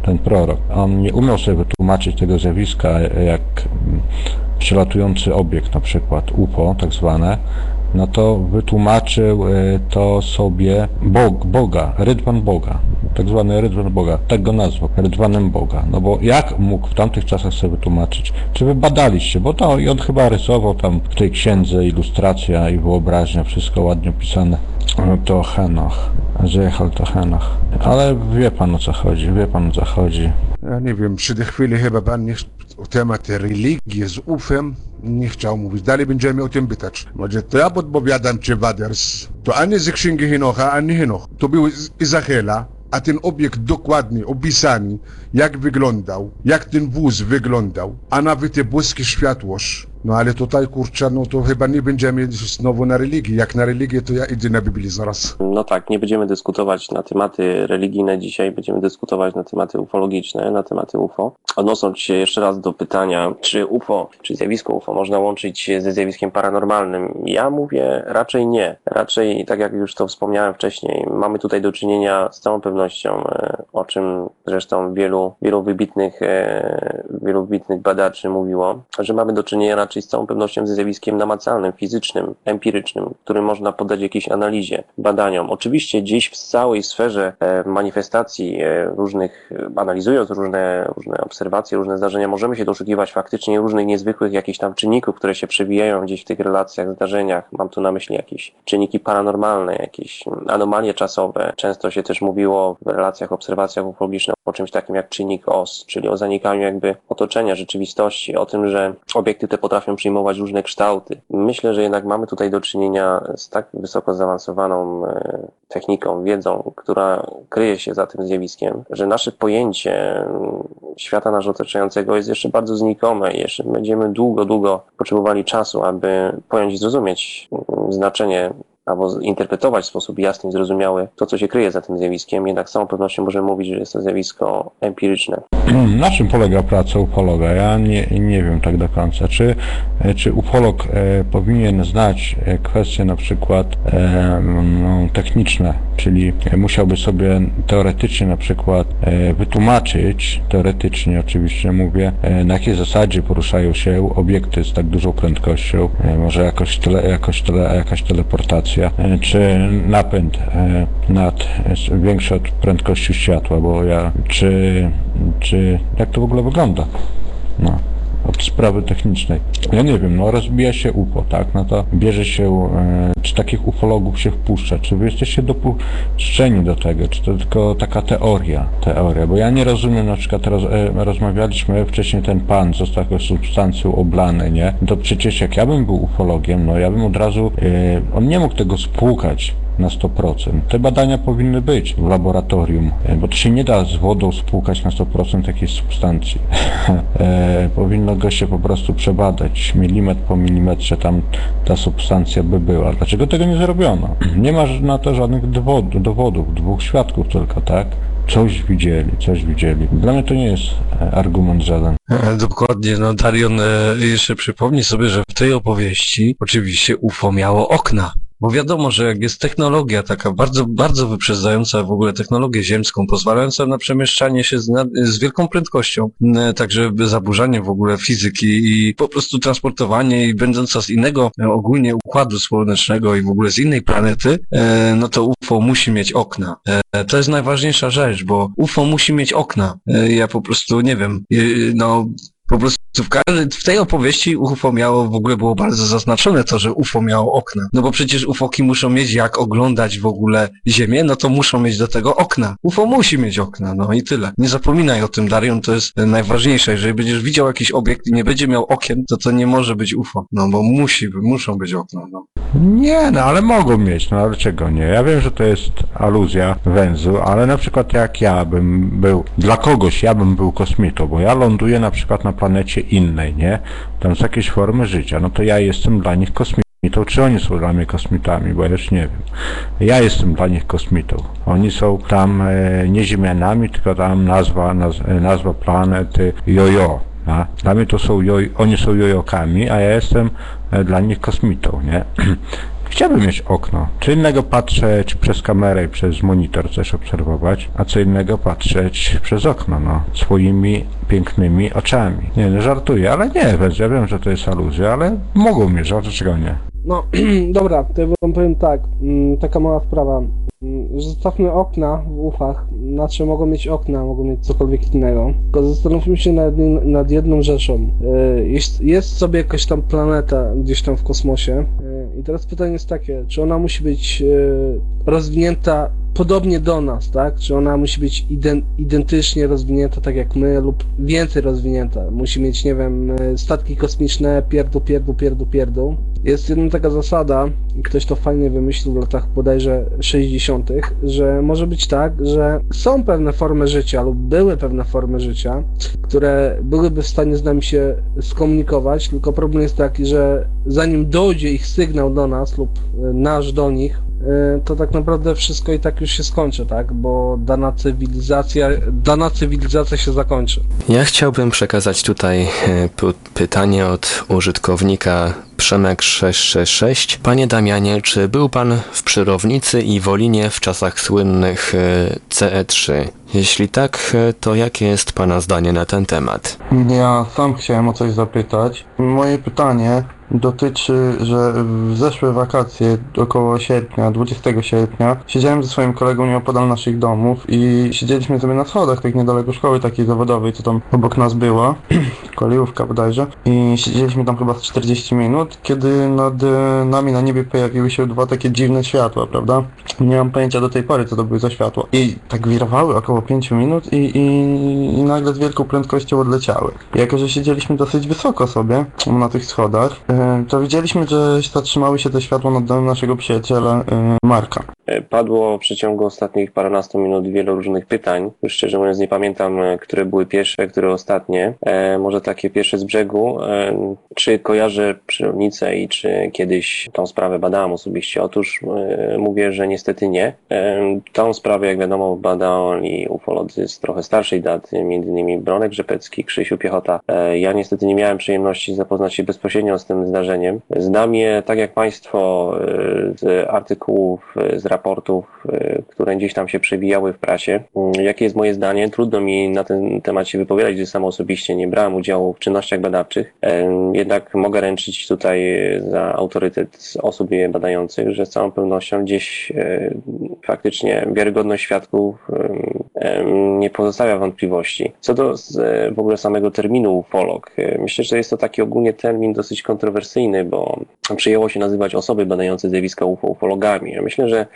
ten prorok. On nie umiał sobie wytłumaczyć tego zjawiska jak mm, przelatujący obiekt, na przykład UFO tak zwane, no to wytłumaczył e, to sobie Bog, Boga, rydwan Boga, tak zwany rydwan Boga, tak go nazwał, rydwanem Boga. No bo jak mógł w tamtych czasach sobie wytłumaczyć? Czy wy badaliście? Bo to i on chyba rysował tam w tej księdze ilustracja i wyobraźnia, wszystko ładnie opisane. No To Henoch, Zjechał to Henoch. Ale wie pan o co chodzi, wie pan o co chodzi. Ja nie wiem, przy tej chwili chyba pan nie, temat religii z ufem nie chciał mówić. Dalej będziemy o tym pytać. Może to ja podpowiadam czy Waders. To ani z księgi Henocha, ani Henoch. To był Izachela, a ten obiekt dokładnie opisany, jak wyglądał, jak ten wóz wyglądał, a nawet te błyskie światłość. No ale tutaj, kurczę, no to chyba nie będziemy znowu na religii. Jak na religię, to ja idę na Biblię zaraz. No tak, nie będziemy dyskutować na tematy religijne dzisiaj, będziemy dyskutować na tematy ufologiczne, na tematy UFO. Odnosząc się jeszcze raz do pytania, czy UFO, czy zjawisko UFO można łączyć ze zjawiskiem paranormalnym, ja mówię raczej nie. Raczej, tak jak już to wspomniałem wcześniej, mamy tutaj do czynienia z całą pewnością, e, o czym zresztą wielu, wielu wybitnych, e, wielu wybitnych badaczy mówiło, że mamy do czynienia raczej z całą pewnością ze zjawiskiem namacalnym, fizycznym, empirycznym, który można poddać jakiejś analizie, badaniom. Oczywiście gdzieś w całej sferze e, manifestacji e, różnych, e, analizując różne, różne obserwacje, różne zdarzenia, możemy się doszukiwać faktycznie różnych niezwykłych jakichś tam czynników, które się przewijają gdzieś w tych relacjach, zdarzeniach. Mam tu na myśli jakieś czynniki paranormalne, jakieś anomalie czasowe. Często się też mówiło w relacjach, obserwacjach ufologicznych o czymś takim jak czynnik OS, czyli o zanikaniu jakby otoczenia rzeczywistości, o tym, że obiekty te potrafią przyjmować różne kształty. Myślę, że jednak mamy tutaj do czynienia z tak wysoko zaawansowaną e, techniką, wiedzą, która kryje się za tym zjawiskiem, że nasze pojęcie mm, świata nas otaczającego jest jeszcze bardzo znikome i jeszcze będziemy długo, długo potrzebowali czasu, aby pojąć i zrozumieć mm, znaczenie albo interpretować w sposób jasny i zrozumiały to, co się kryje za tym zjawiskiem, jednak z całą pewnością możemy mówić, że jest to zjawisko empiryczne. Na czym polega praca ufologa? Ja nie, nie wiem tak do końca. Czy, czy ufolog e, powinien znać e, kwestie na przykład e, no, techniczne, czyli musiałby sobie teoretycznie na przykład e, wytłumaczyć, teoretycznie oczywiście mówię, e, na jakiej zasadzie poruszają się obiekty z tak dużą prędkością, e, może jakoś, tele, jakoś tele, jakaś teleportacja, e, czy napęd e, nad, e, większy od prędkości światła, bo ja, czy, czy jak to w ogóle wygląda? No, od sprawy technicznej. Ja nie wiem, no rozbija się UFO, tak? No to bierze się, e, czy takich ufologów się wpuszcza, czy wy jesteście dopuszczeni do tego, czy to tylko taka teoria, teoria, bo ja nie rozumiem, na przykład roz, e, rozmawialiśmy wcześniej, ten pan został jakąś substancją oblany, nie? No to przecież jak ja bym był ufologiem, no ja bym od razu, e, on nie mógł tego spłukać, na 100%. Te badania powinny być w laboratorium, e, bo to się nie da z wodą spłukać na 100% jakiejś substancji. (laughs) e, powinno go się po prostu przebadać, milimetr po milimetrze tam ta substancja by była. Dlaczego tego nie zrobiono? (clears throat) Nie ma na to żadnych dowodów, dwóch świadków tylko, tak? Coś widzieli, coś widzieli. Dla mnie to nie jest e, argument żaden. E, Dokładnie, no Darion jeszcze przypomnij sobie, że w tej opowieści oczywiście UFO miało okna. Bo wiadomo, że jak jest technologia taka bardzo, bardzo wyprzedzająca w ogóle technologię ziemską, pozwalająca na przemieszczanie się z, z wielką prędkością, także zaburzanie w ogóle fizyki i po prostu transportowanie i będąca z innego e, ogólnie układu słonecznego i w ogóle z innej planety, e, no to UFO musi mieć okna. E, to jest najważniejsza rzecz, bo UFO musi mieć okna. Ja po prostu nie wiem, no po prostu w, w tej opowieści UFO miało, w ogóle było bardzo zaznaczone to, że UFO miało okna. No bo przecież UFOki muszą mieć jak oglądać w ogóle Ziemię, no to muszą mieć do tego okna. UFO musi mieć okna, no i tyle. Nie zapominaj o tym, Darion, to jest e, najważniejsze. Jeżeli będziesz widział jakiś obiekt i nie będzie miał okien, to to nie może być UFO. No bo musi, muszą być okna, no. Nie, no ale mogą mieć, no ale czego nie? Ja wiem, że to jest aluzja węzu, ale na przykład jak ja bym był, dla kogoś ja bym był kosmitą, bo ja ląduję na przykład na planecie innej, nie? Tam są jakieś formy życia, no to ja jestem dla nich kosmitą, czy oni są dla mnie kosmitami, bo ja już nie wiem. Ja jestem dla nich kosmitą. Oni są tam e, nie ziemianami, tylko tam nazwa, naz, nazwa planety Jojo. A dla mnie to są joj, oni są jojokami, a ja jestem e, dla nich kosmitą, nie? (clears throat) Chciałbym mieć okno. Co innego patrzeć przez kamerę i przez monitor coś obserwować, a co innego patrzeć przez okno, no, swoimi pięknymi oczami. Nie, no żartuję, ale nie, więc ja wiem, że to jest aluzja, ale mogą mieć, dlaczego nie? No, (clears throat) dobra, to ja wam powiem tak, mm, taka mała sprawa. Mm, Zostawmy okna w ufach, znaczy mogą mieć okna, mogą mieć cokolwiek innego. Tylko zastanówmy się nad, nad jedną rzeczą. E, Jest, jest sobie jakaś tam planeta gdzieś tam w kosmosie e, i teraz pytanie jest takie, czy ona musi być e, rozwinięta podobnie do nas, tak? Czy ona musi być ident, identycznie rozwinięta tak jak my lub więcej rozwinięta? Musi mieć, nie wiem, e, statki kosmiczne, pierdół, pierdół, pierdół, pierdół. Jest jedna taka zasada, ktoś to fajnie wymyślił w latach bodajże 60., że może być tak, że są pewne formy życia lub były pewne formy życia, które byłyby w stanie z nami się skomunikować, tylko problem jest taki, że zanim dojdzie ich sygnał do nas lub e, nasz do nich, to tak naprawdę wszystko i tak już się skończy, tak? Bo dana cywilizacja, dana cywilizacja się zakończy. Ja chciałbym przekazać tutaj pu- pytanie od użytkownika Przemek666. Panie Damianie, czy był pan w Przyrownicy i Wolinie w czasach słynnych e, CE3? Jeśli tak, e, to jakie jest pana zdanie na ten temat? Ja sam chciałem o coś zapytać. Moje pytanie dotyczy, że w zeszłe wakacje, około sierpnia, 20 sierpnia, siedziałem ze swoim kolegą nieopodal naszych domów i siedzieliśmy sobie na schodach, tak niedaleko szkoły takiej zawodowej, co tam obok nas była, (clears throat) kolejówka bodajże, i siedzieliśmy tam chyba z 40 minut, kiedy nad nami na niebie pojawiły się dwa takie dziwne światła, prawda? Nie mam pojęcia do tej pory, co to były za światła. I tak wirowały około 5 minut i, i, i nagle z wielką prędkością odleciały. Jako, że siedzieliśmy dosyć wysoko sobie na tych schodach, e, To widzieliśmy, że zatrzymały się te światła nad domem naszego przyjaciela e, Marka. E, Padło w przeciągu ostatnich paręnastu minut wiele różnych pytań. Już szczerze mówiąc nie pamiętam, które były pierwsze, które ostatnie. Może takie pierwsze z brzegu. Czy kojarzę i czy kiedyś tą sprawę badałem osobiście? Otóż e, mówię, że niestety nie. E, tą sprawę, jak wiadomo, badali ufolodzy z trochę starszej daty, innymi Bronek Rzepecki, Krzysiu Piechota. E, ja niestety nie miałem przyjemności zapoznać się bezpośrednio z tym zdarzeniem. Znam je, tak jak Państwo, z artykułów, z raportów, które gdzieś tam się przewijały w prasie. Mm, Jakie jest moje zdanie? Trudno mi na ten temat się wypowiadać, gdyż sam osobiście nie brałem udziału w czynnościach badawczych. Jednak mogę ręczyć tutaj za autorytet osób je badających, że z całą pewnością gdzieś e, faktycznie wiarygodność świadków e, e, nie pozostawia wątpliwości. Co do e, w ogóle samego terminu ufolog, e, myślę, że jest to taki ogólnie termin dosyć kontrowersyjny, bo przyjęło się nazywać osoby badające zjawiska UFO ufologami. Ja myślę, że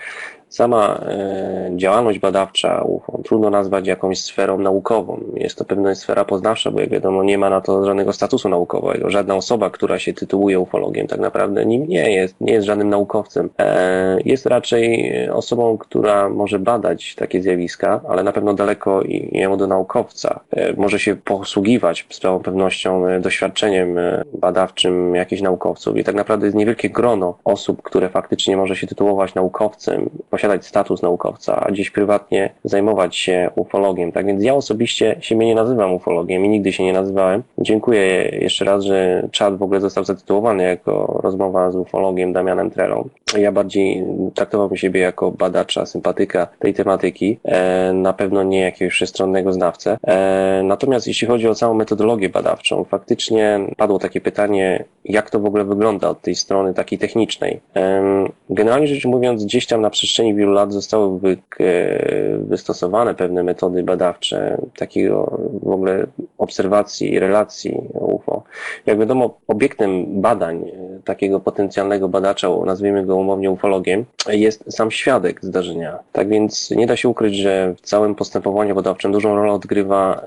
sama e, działalność badawcza UFO trudno nazwać jakąś sferą naukową. Jest to pewna sfera poznawcza, bo jak wiadomo nie ma na to żadnego statusu naukowego. Żadna osoba, która się tytułuje ufologiem tak naprawdę nim nie jest, nie jest żadnym naukowcem. E, jest raczej osobą, która może badać takie zjawiska, ale na pewno daleko jemu do naukowca. E, może się posługiwać z całą pewnością doświadczeniem badawczym jakichś naukowców i tak naprawdę jest niewielkie grono osób, które faktycznie może się tytułować naukowcem, posiadać status naukowca, a gdzieś prywatnie zajmować się ufologiem. Tak więc ja osobiście siebie nie nazywam ufologiem i nigdy się nie nazywałem. Dziękuję jeszcze raz, że czat w ogóle został zatytułowany jako rozmowa z ufologiem Damianem Trelą. Ja bardziej traktowałbym siebie jako badacza, sympatyka tej tematyki, e, na pewno nie jakiegoś wszechstronnego znawcę. E, natomiast jeśli chodzi o całą metodologię badawczą, faktycznie padło takie pytanie, jak to w ogóle wygląda od tej strony takiej technicznej. Em, Generalnie rzecz mówiąc, gdzieś tam na przestrzeni wielu lat zostały wy, e, wystosowane pewne metody badawcze takiego w ogóle obserwacji i relacji UFO. Jak wiadomo, obiektem badań e, takiego potencjalnego badacza, nazwijmy go umownie ufologiem, jest sam świadek zdarzenia. Tak więc nie da się ukryć, że w całym postępowaniu badawczym dużą rolę odgrywa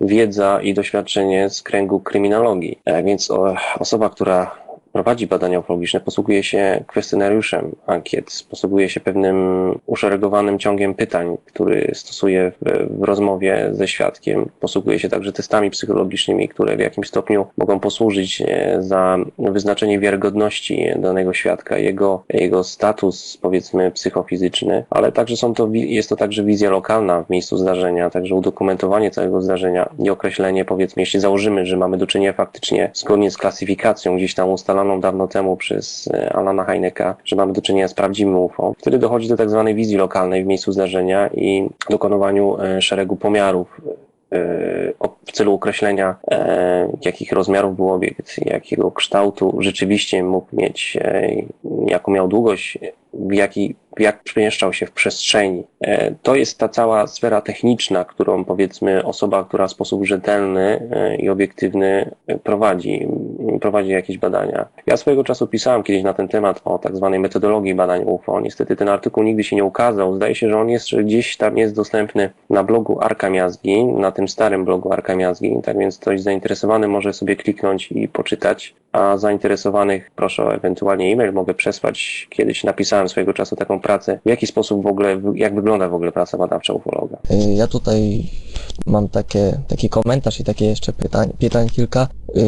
e, wiedza i doświadczenie z kręgu kryminologii. Więc osoba, która prowadzi badania ufologiczne, posługuje się kwestionariuszem ankiet, posługuje się pewnym uszeregowanym ciągiem pytań, który stosuje w, w rozmowie ze świadkiem. Posługuje się także testami psychologicznymi, które w jakimś stopniu mogą posłużyć e, za wyznaczenie wiarygodności danego świadka, jego, jego status powiedzmy psychofizyczny, ale także są to, jest to także wizja lokalna w miejscu zdarzenia, także udokumentowanie całego zdarzenia i określenie powiedzmy, jeśli założymy, że mamy do czynienia faktycznie zgodnie z klasyfikacją gdzieś tam ustaloną dawno temu przez e, Alana Heineka, że mamy do czynienia z prawdziwym UFO, wtedy dochodzi do tak zwanej wizji lokalnej w miejscu zdarzenia i dokonywaniu e, szeregu pomiarów e, w celu określenia, e, jakich rozmiarów był obiekt, jakiego kształtu rzeczywiście mógł mieć, e, jaką miał długość, jaki, jak przemieszczał się w przestrzeni. E, To jest ta cała sfera techniczna, którą powiedzmy osoba, która w sposób rzetelny e, i obiektywny prowadzi, prowadzi jakieś badania. Ja swojego czasu pisałem kiedyś na ten temat o tak zwanej metodologii badań UFO. Niestety ten artykuł nigdy się nie ukazał. Zdaje się, że on jest gdzieś tam jest dostępny na blogu Arka Miazgi, na tym starym blogu Arka Miazgi, tak więc ktoś zainteresowany może sobie kliknąć i poczytać, a zainteresowanych proszę o ewentualnie e-mail, mogę przesłać. Kiedyś napisałem swojego czasu taką pracę, w jaki sposób w ogóle, jak wygląda w ogóle praca badawcza ufologa. Y, Ja tutaj mam takie, taki komentarz i takie jeszcze pytań, pytań kilka, y,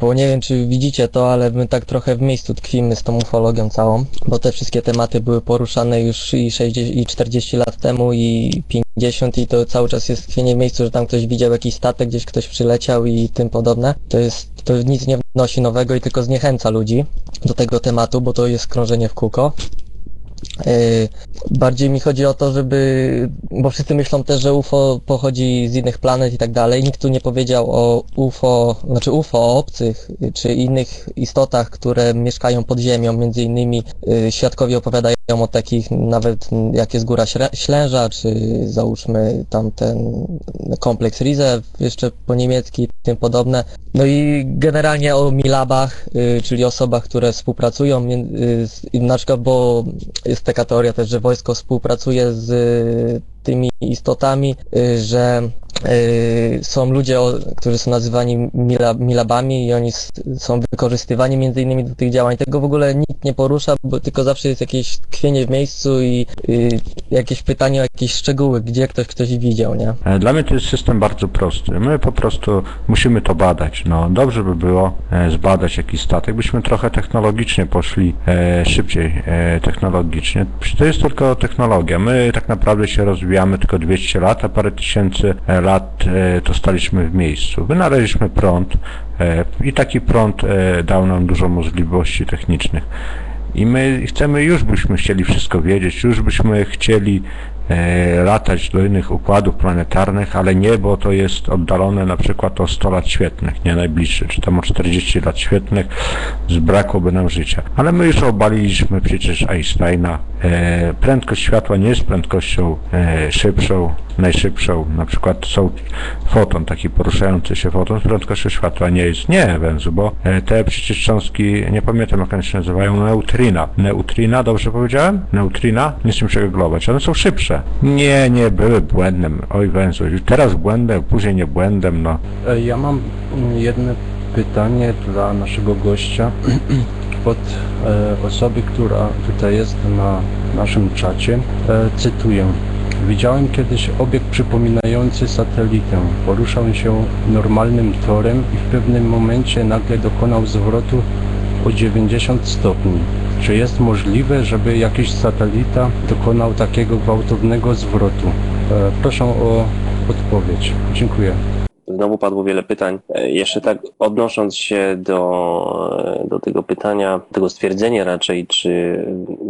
bo nie wiem czy widzicie to, ale my tak trochę w miejscu tkwimy z tą ufologią całą, bo te wszystkie tematy były poruszane już i 60 i 40 lat temu i 50 i to cały czas jest tkwienie w miejscu, że tam ktoś widział jakiś statek, gdzieś ktoś przyleciał i tym podobne. To jest, to nic nie wnosi nowego i tylko zniechęca ludzi do tego tematu, bo to jest krążenie w kółko. Yy, Bardziej mi chodzi o to, żeby, bo wszyscy myślą też, że UFO pochodzi z innych planet i tak dalej. Nikt tu nie powiedział o UFO, znaczy UFO, o obcych y, czy innych istotach, które mieszkają pod ziemią. Między innymi y, świadkowie opowiadają o takich nawet jak jest góra Ślęża, czy załóżmy tam ten kompleks Rize, jeszcze po niemiecki tym podobne. No i generalnie o Milabach, y, czyli osobach, które współpracują, na przykład, bo jest taka teoria też, że wojsko współpracuje z tymi istotami, y, że y, są ludzie, którzy są nazywani mila, milabami i oni są wykorzystywani między innymi do tych działań. Tego w ogóle nikt nie porusza, bo tylko zawsze jest jakieś tkwienie w miejscu i y, jakieś pytanie o jakieś szczegóły, gdzie ktoś ktoś widział, nie? E, Dla mnie to jest system bardzo prosty. My po prostu musimy to badać. No, dobrze by było e, zbadać jakiś statek, byśmy trochę technologicznie poszli e, szybciej technologicznie. To jest tylko technologia. My tak naprawdę się rozwijamy tylko 200 lat, a parę tysięcy e, lat e, to staliśmy w miejscu. Wynaleźliśmy prąd e, i taki prąd dał nam dużo możliwości technicznych. I my chcemy, już byśmy chcieli wszystko wiedzieć, już byśmy chcieli latać do innych układów planetarnych, ale nie, bo to jest oddalone na przykład o 100 lat świetlnych, nie najbliższe, czy tam o 40 lat świetlnych, zbrakłoby nam życia. Ale my już obaliliśmy przecież Einsteina. E, prędkość światła nie jest prędkością e, szybszą, najszybszą. Na przykład są foton, taki poruszający się foton z prędkością światła nie jest, nie węzu, bo e, te przecież cząstki, nie pamiętam jak one się nazywają, neutrina. Neutrina, dobrze powiedziałem? Neutrina? Nie chcę się googlować, one są szybsze. Nie, nie, były błędem. Oj węzu, teraz błędem, później nie błędem, no. E, Ja mam mm, jedno pytanie dla naszego gościa (clears throat) od e, osoby, która tutaj jest na naszym czacie. E, cytuję. Widziałem kiedyś obiekt przypominający satelitę. Poruszał się normalnym torem i w pewnym momencie nagle dokonał zwrotu o 90 stopni. Czy jest możliwe, żeby jakiś satelita dokonał takiego gwałtownego zwrotu? E, proszę o odpowiedź. Dziękuję. Znowu padło wiele pytań. E, Jeszcze tak odnosząc się do, do tego pytania, tego stwierdzenia raczej, czy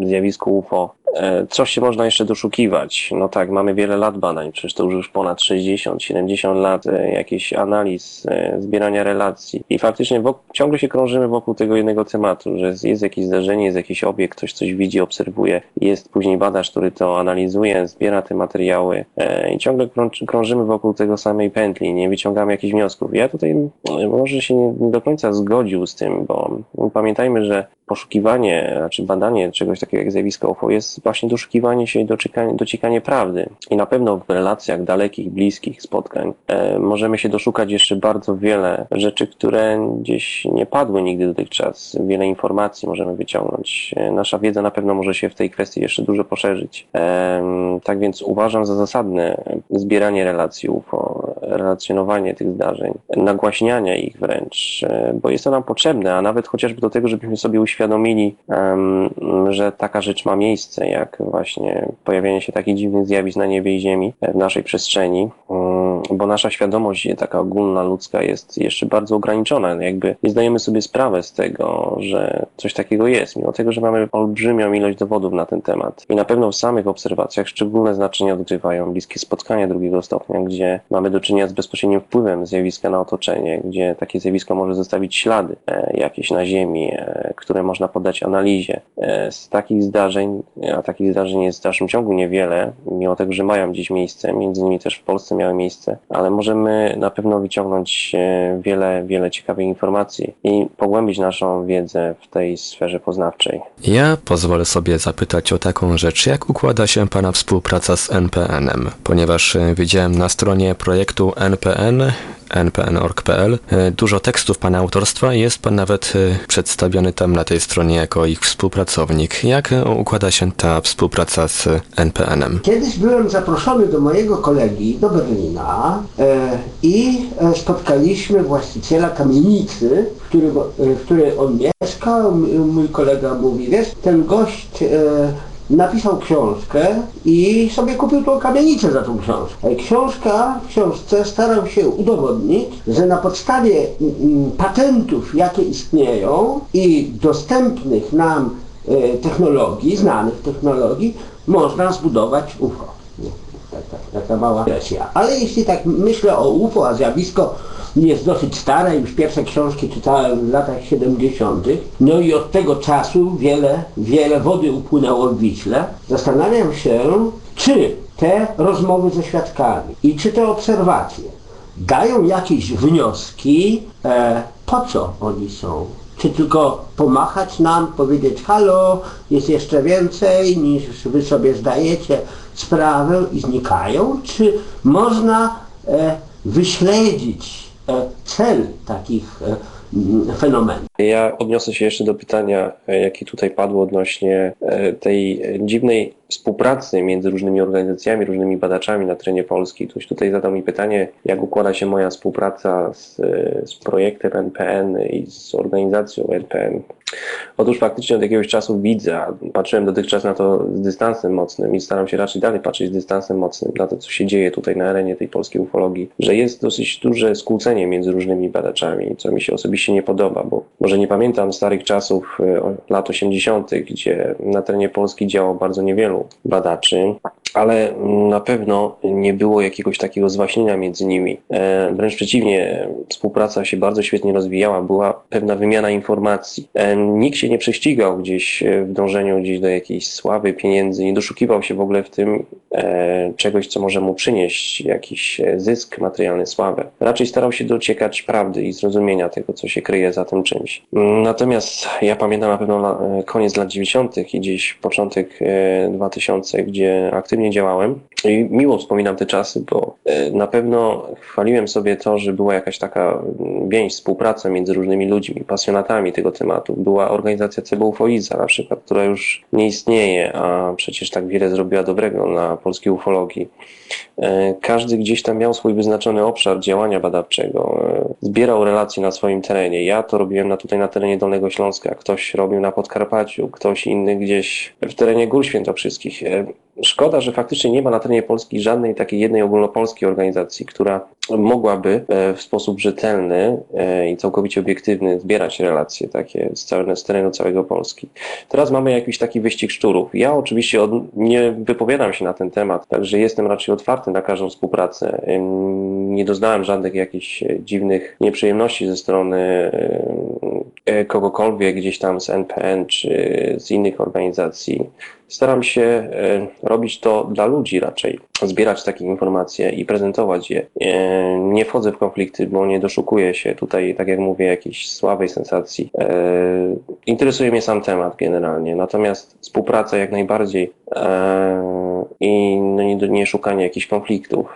zjawisko UFO, e, coś się można jeszcze doszukiwać. No tak, mamy wiele lat badań, przecież to już ponad 60, 70 lat e, jakichś analiz, e, zbierania relacji i faktycznie ciągle się krążymy wokół tego jednego tematu, że jest, jest jakieś zdarzenie, jest jakiś obiekt, ktoś coś widzi, obserwuje, jest później badacz, który to analizuje, zbiera te materiały i ciągle krąż- krążymy wokół tego samej pętli, nie wyciągamy jakichś wniosków. Ja tutaj może się nie, nie do końca zgodził z tym, bo pamiętajmy, że poszukiwanie, znaczy badanie czegoś takiego jak zjawisko UFO jest właśnie doszukiwanie się i dociekanie, dociekanie prawdy. I na pewno w relacjach dalekich, bliskich spotkań e, możemy się doszukać jeszcze bardzo wiele rzeczy, które gdzieś nie padły nigdy dotychczas. Wiele informacji możemy wyciągnąć. E, nasza wiedza na pewno może się w tej kwestii jeszcze dużo poszerzyć. E, tak więc uważam za zasadne zbieranie relacji UFO, relacjonowanie tych zdarzeń, nagłaśnianie ich wręcz, e, bo jest to nam potrzebne, a nawet chociażby do tego, żebyśmy sobie uświadomili, że taka rzecz ma miejsce, jak właśnie pojawianie się takich dziwnych zjawisk na niebie i ziemi e, w naszej przestrzeni, mm, bo nasza świadomość taka ogólna ludzka jest jeszcze bardzo ograniczona, jakby nie zdajemy sobie sprawy z tego, że coś takiego jest, mimo tego, że mamy olbrzymią ilość dowodów na ten temat. I na pewno w samych obserwacjach szczególne znaczenie odgrywają bliskie spotkania drugiego stopnia, gdzie mamy do czynienia z bezpośrednim wpływem zjawiska na otoczenie, gdzie takie zjawisko może zostawić ślady e, jakieś na Ziemi, e, które można poddać analizie. E, z takich zdarzeń, a takich zdarzeń jest w dalszym ciągu niewiele, mimo tego, że mają gdzieś miejsce, między innymi też w Polsce miały miejsce, ale możemy na pewno wyciągnąć wiele, wiele ciekawych informacji i pogłębić naszą wiedzę w tej sferze poznawczej. Ja pozwolę sobie zapytać o taką rzecz, jak układa się Pana współpraca z NPN-em, ponieważ widziałem na stronie projektu NPN npn.org.pl. E, Dużo tekstów Pana autorstwa jest Pan nawet e, przedstawiony tam na tej stronie jako ich współpracownik. Jak e, układa się ta współpraca z NPN-em? Kiedyś byłem zaproszony do mojego kolegi do Berlina i spotkaliśmy właściciela kamienicy, w, którym, e, w której on mieszka. M- Mój kolega mówi, wiesz, ten gość napisał książkę i sobie kupił tą kamienicę za tą książkę. Książka, w książce starał się udowodnić, że na podstawie mm, patentów, jakie istnieją i dostępnych nam e, technologii, znanych technologii, można zbudować UFO. Taka, taka mała wersja. Ale jeśli tak myślę o UFO, a zjawisko jest dosyć stare, już pierwsze książki czytałem w latach 70., no i od tego czasu wiele, wiele wody upłynęło w Wiśle. Zastanawiam się, czy te rozmowy ze świadkami i czy te obserwacje dają jakieś wnioski, e, po co oni są. Czy tylko pomachać nam, powiedzieć halo, jest jeszcze więcej niż wy sobie zdajecie sprawę i znikają? Czy można e, wyśledzić cel takich e, m, fenomenów. Ja odniosę się jeszcze do pytania, e, jakie tutaj padło odnośnie e, tej dziwnej współpracy między różnymi organizacjami, różnymi badaczami na terenie Polski. Ktoś tutaj zadał mi pytanie, jak układa się moja współpraca z, z projektem NPN i z organizacją NPN. Otóż faktycznie od jakiegoś czasu widzę, patrzyłem dotychczas na to z dystansem mocnym i staram się raczej dalej patrzeć z dystansem mocnym na to, co się dzieje tutaj na arenie tej polskiej ufologii, że jest dosyć duże skłócenie między różnymi badaczami, co mi się osobiście nie podoba, bo może nie pamiętam starych czasów e, lat 80., gdzie na terenie Polski działało bardzo niewielu badaczy, ale na pewno nie było jakiegoś takiego zwaśnienia między nimi. E, Wręcz przeciwnie, współpraca się bardzo świetnie rozwijała, była pewna wymiana informacji. Nikt się nie prześcigał gdzieś e, w dążeniu gdzieś do jakiejś sławy, pieniędzy, nie doszukiwał się w ogóle w tym e, czegoś, co może mu przynieść jakiś e, zysk materialny, sławę. Raczej starał się dociekać prawdy i zrozumienia tego, co się kryje za tym czymś. Natomiast ja pamiętam na pewno e, koniec lat 90. i gdzieś początek e, 2000, gdzie aktywnie działałem i miło wspominam te czasy, bo na pewno chwaliłem sobie to, że była jakaś taka więź, współpraca między różnymi ludźmi, pasjonatami tego tematu. Była organizacja CBUFOIZA na przykład, która już nie istnieje, a przecież tak wiele zrobiła dobrego na polskiej ufologii. E, Każdy gdzieś tam miał swój wyznaczony obszar działania badawczego, e, zbierał relacje na swoim terenie. Ja to robiłem na, tutaj na terenie Dolnego Śląska, ktoś robił na Podkarpaciu, ktoś inny gdzieś w terenie Gór Świętokrzyskich. E, Szkoda, że faktycznie nie ma na terenie Polski żadnej takiej jednej ogólnopolskiej organizacji, która mogłaby w sposób rzetelny i całkowicie obiektywny zbierać relacje takie z, całe, z terenu całego Polski. Teraz mamy jakiś taki wyścig szczurów. Ja oczywiście od, nie wypowiadam się na ten temat, także jestem raczej otwarty na każdą współpracę. Nie doznałem żadnych jakichś dziwnych nieprzyjemności ze strony kogokolwiek gdzieś tam z NPN czy z innych organizacji. Staram się e, robić to dla ludzi raczej, zbierać takie informacje i prezentować je. E, Nie wchodzę w konflikty, bo nie doszukuję się tutaj, tak jak mówię, jakiejś słabej sensacji. E, Interesuje mnie sam temat generalnie, natomiast współpraca jak najbardziej e, i no nie, nie szukanie jakichś konfliktów.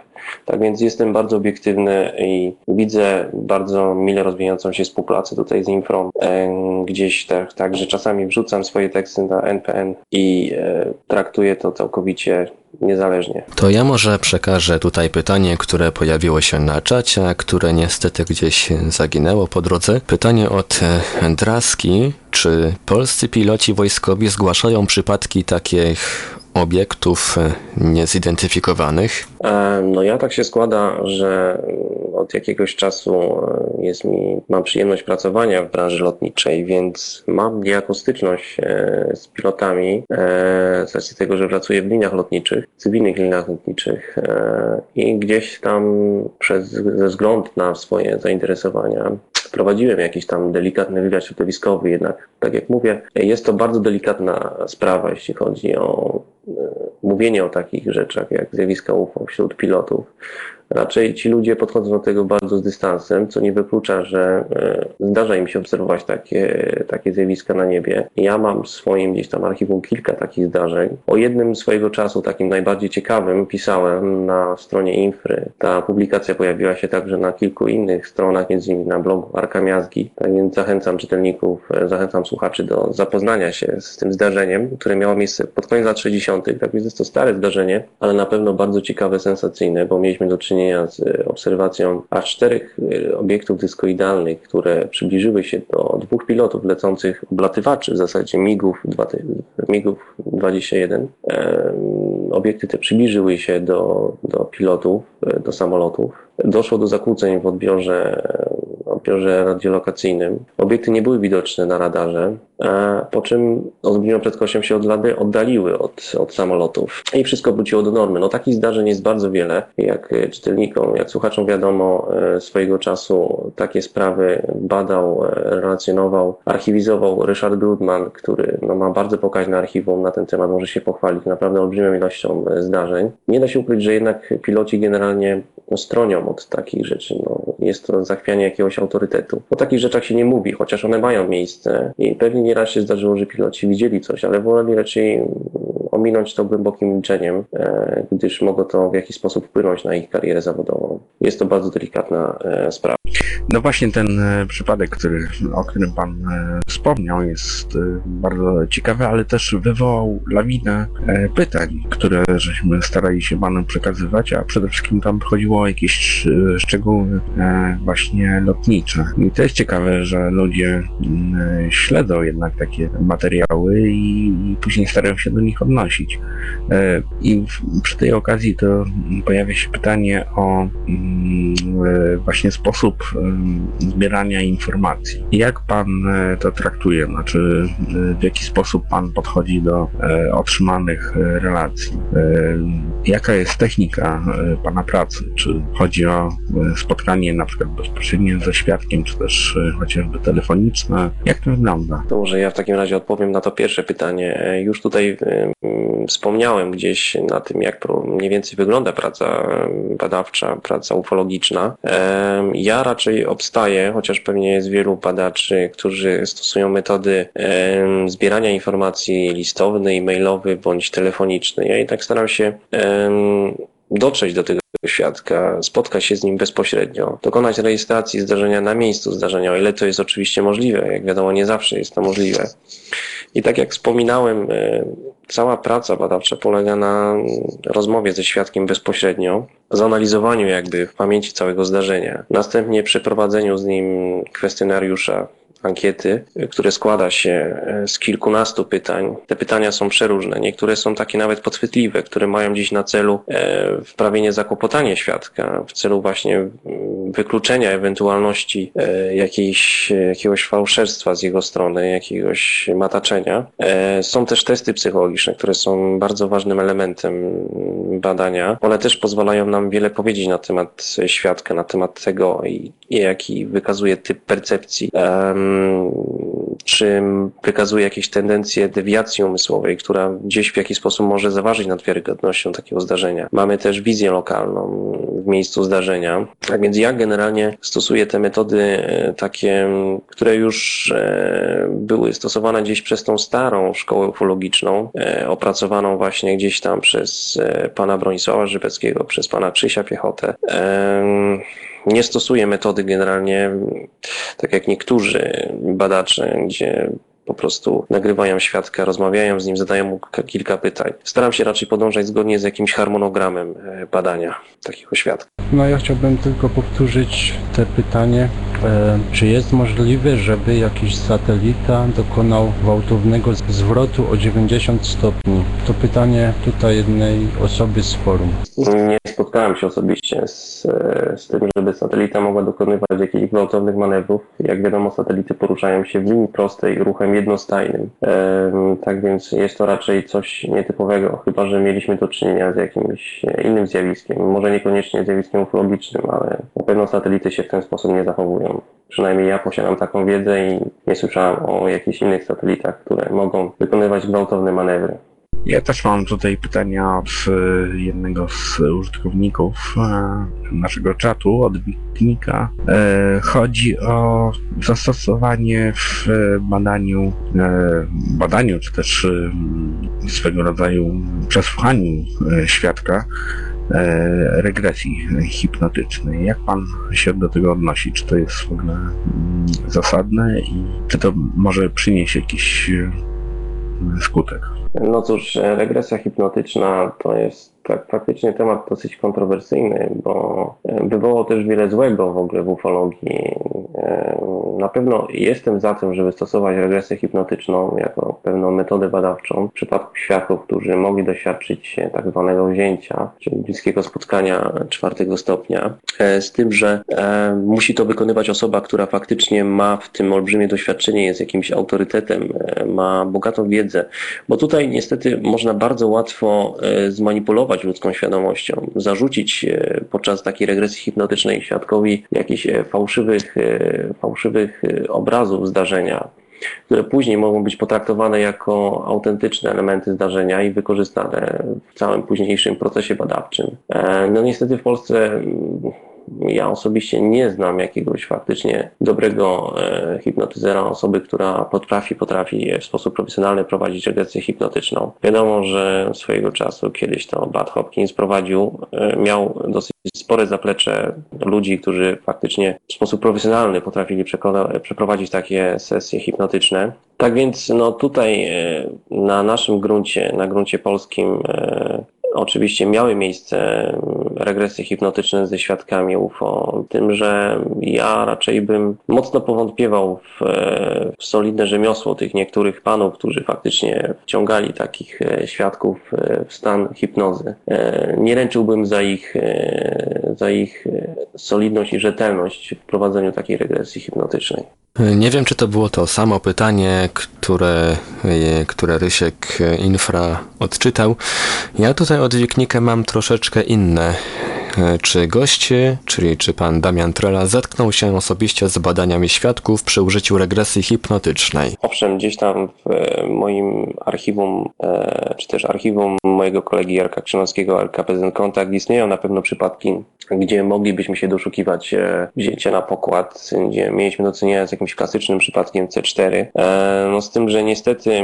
Tak więc jestem bardzo obiektywny i widzę bardzo mile rozwijającą się współpracę tutaj z Infrą. E, Gdzieś tak, tak, że czasami wrzucam swoje teksty na NPN i e, traktuję to całkowicie niezależnie. To ja może przekażę tutaj pytanie, które pojawiło się na czacie, a które niestety gdzieś zaginęło po drodze. Pytanie od e, Draski. Czy polscy piloci wojskowi zgłaszają przypadki takich obiektów e, niezidentyfikowanych? E, No ja tak się składa, że mm, od jakiegoś czasu e, jest mi, mam przyjemność pracowania w branży lotniczej, więc mam niejako styczność z pilotami z racji tego, że pracuję w liniach lotniczych, cywilnych liniach lotniczych i gdzieś tam przez, ze względu na swoje zainteresowania prowadziłem jakiś tam delikatny wywiad środowiskowy, jednak tak jak mówię, jest to bardzo delikatna sprawa, jeśli chodzi o e, mówienie o takich rzeczach jak zjawiska UFO wśród pilotów. Raczej ci ludzie podchodzą do tego bardzo z dystansem, co nie wyklucza, że e, zdarza im się obserwować takie, takie zjawiska na niebie. Ja mam w swoim gdzieś tam archiwum kilka takich zdarzeń. O jednym swojego czasu, takim najbardziej ciekawym, pisałem na stronie Infry. Ta publikacja pojawiła się także na kilku innych stronach, między innymi na blogu Arka Miazgi. Tak więc zachęcam czytelników, e, zachęcam słuchaczy do zapoznania się z tym zdarzeniem, które miało miejsce pod koniec lat 60. Tak więc jest to stare zdarzenie, ale na pewno bardzo ciekawe, sensacyjne, bo mieliśmy do czynienia z e, obserwacją aż czterech e, obiektów dyskoidalnych, które przybliżyły się do dwóch pilotów lecących oblatywaczy, w zasadzie MIGów, MIGów 21. E, Obiekty te przybliżyły się do, do pilotów, e, do samolotów. Doszło do zakłóceń w odbiorze, odbiorze radiolokacyjnym. Obiekty nie były widoczne na radarze, e, po czym olbrzymią prędkością się odlady, oddaliły od, od samolotów i wszystko wróciło do normy. No takich zdarzeń jest bardzo wiele. Jak e, czytelnikom, jak słuchaczom wiadomo, e, swojego czasu takie sprawy badał, e, relacjonował, archiwizował Ryszard Grudman, który no, ma bardzo pokaźne archiwum na ten temat, może się pochwalić naprawdę olbrzymią ilością zdarzeń. Nie da się ukryć, że jednak piloci generalnie no, stronią od takich rzeczy. No, jest to zachwianie jakiegoś autorytetu. O takich rzeczach się nie mówi, chociaż one mają miejsce i pewnie nieraz się zdarzyło, że piloci widzieli coś, ale woleli raczej mm, ominąć to głębokim milczeniem, e, gdyż mogło to w jakiś sposób wpłynąć na ich karierę zawodową. Jest to bardzo delikatna e, sprawa. No właśnie ten e, przypadek, który, o którym Pan e, wspomniał, jest e, bardzo ciekawy, ale też wywołał lawinę pytań, które żeśmy starali się Panu przekazywać, a przede wszystkim tam chodziło o jakieś szczegóły właśnie lotnicze. I to jest ciekawe, że ludzie mm, śledzą jednak takie materiały i, później starają się do nich odnosić. I przy tej okazji to pojawia się pytanie o mm, właśnie sposób zbierania informacji. Jak pan e, to traktuje? Znaczy, e, w jaki sposób pan podchodzi do e, otrzymanych relacji? Jaka jest technika pana pracy? Czy chodzi o spotkanie na przykład bezpośrednie ze świadkiem, czy też chociażby telefoniczne? Jak to wygląda? To może ja w takim razie odpowiem na to pierwsze pytanie. Już tutaj em, wspomniałem gdzieś na tym, jak mniej więcej wygląda praca badawcza, praca ufologiczna. Ja raczej obstaję, chociaż pewnie jest wielu badaczy, którzy stosują metody zbierania informacji listownej, mailowej bądź telefonicznej. Ja i tak staram się dotrzeć do tego świadka, spotkać się z nim bezpośrednio, dokonać rejestracji zdarzenia na miejscu zdarzenia, o ile to jest oczywiście możliwe. Jak wiadomo, nie zawsze jest to możliwe. I tak jak wspominałem, cała praca badawcza polega na rozmowie ze świadkiem bezpośrednio, zanalizowaniu jakby w pamięci całego zdarzenia, następnie przeprowadzeniu z nim kwestionariusza ankiety, które składa się e, z kilkunastu pytań. Te pytania są przeróżne. Niektóre są takie nawet podchwytliwe, które mają gdzieś na celu e, wprawienie zakłopotania świadka, w celu właśnie wykluczenia ewentualności e, jakiejś, jakiegoś fałszerstwa z jego strony, jakiegoś mataczenia. Są też testy psychologiczne, które są bardzo ważnym elementem badania. One też pozwalają nam wiele powiedzieć na temat świadka, na temat tego, jaki wykazuje typ percepcji. Em, czy wykazuje jakieś tendencje dewiacji umysłowej, która gdzieś w jakiś sposób może zaważyć nad wiarygodnością takiego zdarzenia. Mamy też wizję lokalną w miejscu zdarzenia. Tak więc ja generalnie stosuję te metody e, takie, które już e, były stosowane gdzieś przez tą starą szkołę ufologiczną, e, opracowaną właśnie gdzieś tam przez pana Bronisława Żybeckiego, przez pana Krzysia Piechotę. Nie stosuję metody generalnie, tak jak niektórzy badacze, gdzie po prostu nagrywają świadka, rozmawiają z nim, zadają mu kilka pytań. Staram się raczej podążać zgodnie z jakimś harmonogramem e, badania takiego świadka. No ja chciałbym tylko powtórzyć te pytanie, czy jest możliwe, żeby jakiś satelita dokonał gwałtownego zwrotu o 90 stopni? To pytanie tutaj jednej osoby z forum. Nie spotkałem się osobiście z, e, z tym, żeby satelita mogła dokonywać jakichś gwałtownych manewrów. Jak wiadomo, satelity poruszają się w linii prostej ruchem jednostajnym. Tak więc jest to raczej coś nietypowego, chyba że mieliśmy do czynienia z jakimś e, innym zjawiskiem. Może niekoniecznie zjawiskiem ufologicznym, ale na pewno satelity się w ten sposób nie zachowują. Przynajmniej ja posiadam taką wiedzę i nie słyszałem o jakichś innych satelitach, które mogą wykonywać gwałtowne manewry. Ja też mam tutaj pytania od e, jednego z użytkowników e, naszego czatu, od Wiknika. E, Chodzi o zastosowanie w badaniu, badaniu czy też swego rodzaju przesłuchaniu świadka regresji hipnotycznej. Jak pan się do tego odnosi? Czy to jest w ogóle mm, zasadne i czy to może przynieść jakiś e, skutek? No cóż, e, regresja hipnotyczna to jest tak, faktycznie temat dosyć kontrowersyjny, bo e, wywołał też wiele złego w ogóle w ufologii. E, Na pewno jestem za tym, żeby stosować regresję hipnotyczną jako pewną metodę badawczą w przypadku świadków, którzy mogli doświadczyć tak zwanego wzięcia, czyli bliskiego spotkania czwartego stopnia, e, z tym, że musi to wykonywać osoba, która faktycznie ma w tym olbrzymie doświadczenie, jest jakimś autorytetem, ma bogatą wiedzę, bo tutaj niestety można bardzo łatwo e, ludzką świadomością, zarzucić e, podczas takiej regresji hipnotycznej świadkowi jakichś e, fałszywych, e, fałszywych obrazów zdarzenia, które później mogą być potraktowane jako autentyczne elementy zdarzenia i wykorzystane w całym późniejszym procesie badawczym. No niestety w Polsce mm, ja osobiście nie znam jakiegoś faktycznie dobrego e, hipnotyzera, osoby, która potrafi, potrafi w sposób profesjonalny prowadzić regresję hipnotyczną. Wiadomo, że swojego czasu kiedyś to Bad Hopkins prowadził, e, miał dosyć spore zaplecze ludzi, którzy faktycznie w sposób profesjonalny potrafili przekona- przeprowadzić takie sesje hipnotyczne. Tak więc no tutaj e, na naszym gruncie, na gruncie polskim e, oczywiście miały miejsce regresje hipnotyczne ze świadkami UFO, tym, że ja raczej bym mocno powątpiewał w, w solidne rzemiosło tych niektórych panów, którzy faktycznie wciągali takich e, świadków e, w stan hipnozy. E, Nie ręczyłbym za ich, za ich solidność i rzetelność w prowadzeniu takiej regresji hipnotycznej. Nie wiem, czy to było to samo pytanie, które, które Rysiek e, Infra odczytał. Ja tutaj od mam troszeczkę inne. E, Czy goście, czyli czy pan Damian Trela zetknął się osobiście z badaniami świadków przy użyciu regresji hipnotycznej? Owszem, gdzieś tam w e, moim archiwum, e, czy też archiwum mojego kolegi Jarka Krzynowskiego, LKPZN Kontakt, istnieją na pewno przypadki, gdzie moglibyśmy się doszukiwać wzięcia na pokład, gdzie mieliśmy do czynienia z jakimś klasycznym przypadkiem C4. E, No z tym, że niestety